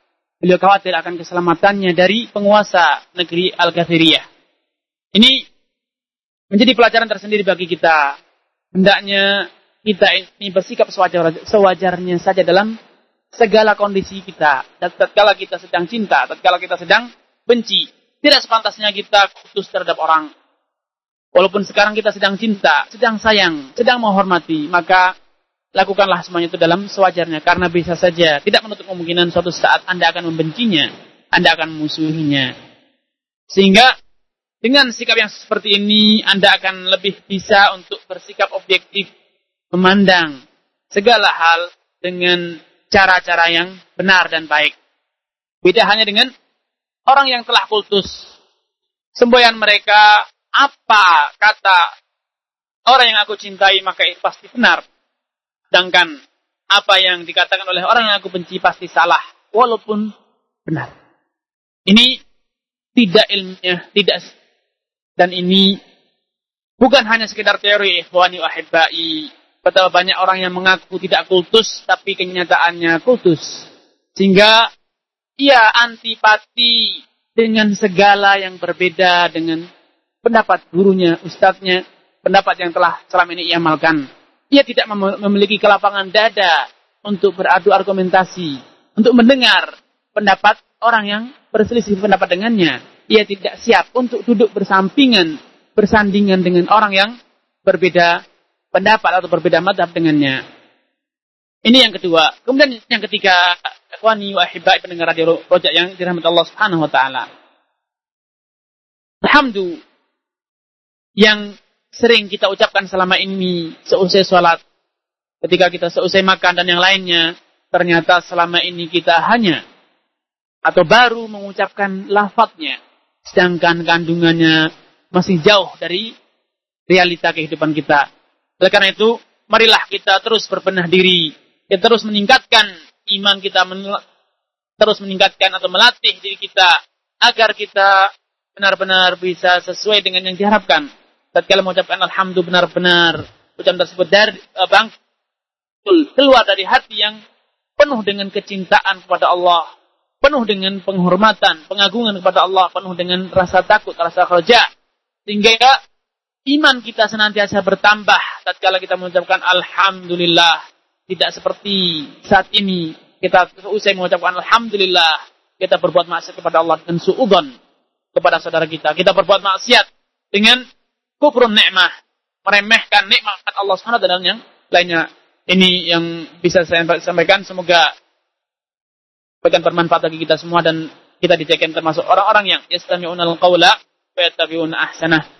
Beliau khawatir akan keselamatannya dari penguasa negeri Al-Kathiriyah. Ini menjadi pelajaran tersendiri bagi kita. Hendaknya kita ini bersikap sewajar, sewajarnya saja dalam segala kondisi kita. Tatkala kita sedang cinta, tatkala kita sedang benci. Tidak sepantasnya kita putus terhadap orang. Walaupun sekarang kita sedang cinta, sedang sayang, sedang menghormati, maka lakukanlah semuanya itu dalam sewajarnya karena bisa saja tidak menutup kemungkinan suatu saat Anda akan membencinya, Anda akan memusuhinya. Sehingga dengan sikap yang seperti ini Anda akan lebih bisa untuk bersikap objektif memandang segala hal dengan cara-cara yang benar dan baik. Beda hanya dengan orang yang telah kultus. Semboyan mereka apa kata orang yang aku cintai maka itu pasti benar. Sedangkan apa yang dikatakan oleh orang yang aku benci pasti salah. Walaupun benar. Ini tidak ilmiah, tidak dan ini bukan hanya sekedar teori ikhwani wa betapa banyak orang yang mengaku tidak kultus tapi kenyataannya kultus. Sehingga ia antipati dengan segala yang berbeda dengan pendapat gurunya, ustadznya, pendapat yang telah selama ini ia amalkan. Ia tidak memiliki kelapangan dada untuk beradu argumentasi, untuk mendengar pendapat orang yang berselisih pendapat dengannya. Ia tidak siap untuk duduk bersampingan, bersandingan dengan orang yang berbeda pendapat atau berbeda madhab dengannya. Ini yang kedua. Kemudian yang ketiga, ikhwani wa ahibai pendengar radio rojak yang dirahmati Allah Subhanahu wa taala. Alhamdulillah yang sering kita ucapkan selama ini seusai sholat, ketika kita seusai makan dan yang lainnya, ternyata selama ini kita hanya atau baru mengucapkan lafadznya, sedangkan kandungannya masih jauh dari realita kehidupan kita. Oleh karena itu, marilah kita terus berbenah diri, kita terus meningkatkan iman kita, terus meningkatkan atau melatih diri kita agar kita benar-benar bisa sesuai dengan yang diharapkan. Tatkala mengucapkan alhamdulillah benar-benar ucapan tersebut dari uh, bang keluar dari hati yang penuh dengan kecintaan kepada Allah, penuh dengan penghormatan, pengagungan kepada Allah, penuh dengan rasa takut, rasa kerja, sehingga iman kita senantiasa bertambah tatkala kita mengucapkan alhamdulillah tidak seperti saat ini kita usai mengucapkan Alhamdulillah kita berbuat maksiat kepada Allah dan suudon kepada saudara kita. Kita berbuat maksiat dengan kufrun nikmah. Meremehkan nikmat Allah SWT dan yang lainnya. Ini yang bisa saya sampaikan. Semoga bagian bermanfaat bagi kita semua dan kita dijadikan termasuk orang-orang yang yastami'una al-qawla wa yattabi'una ahsanah.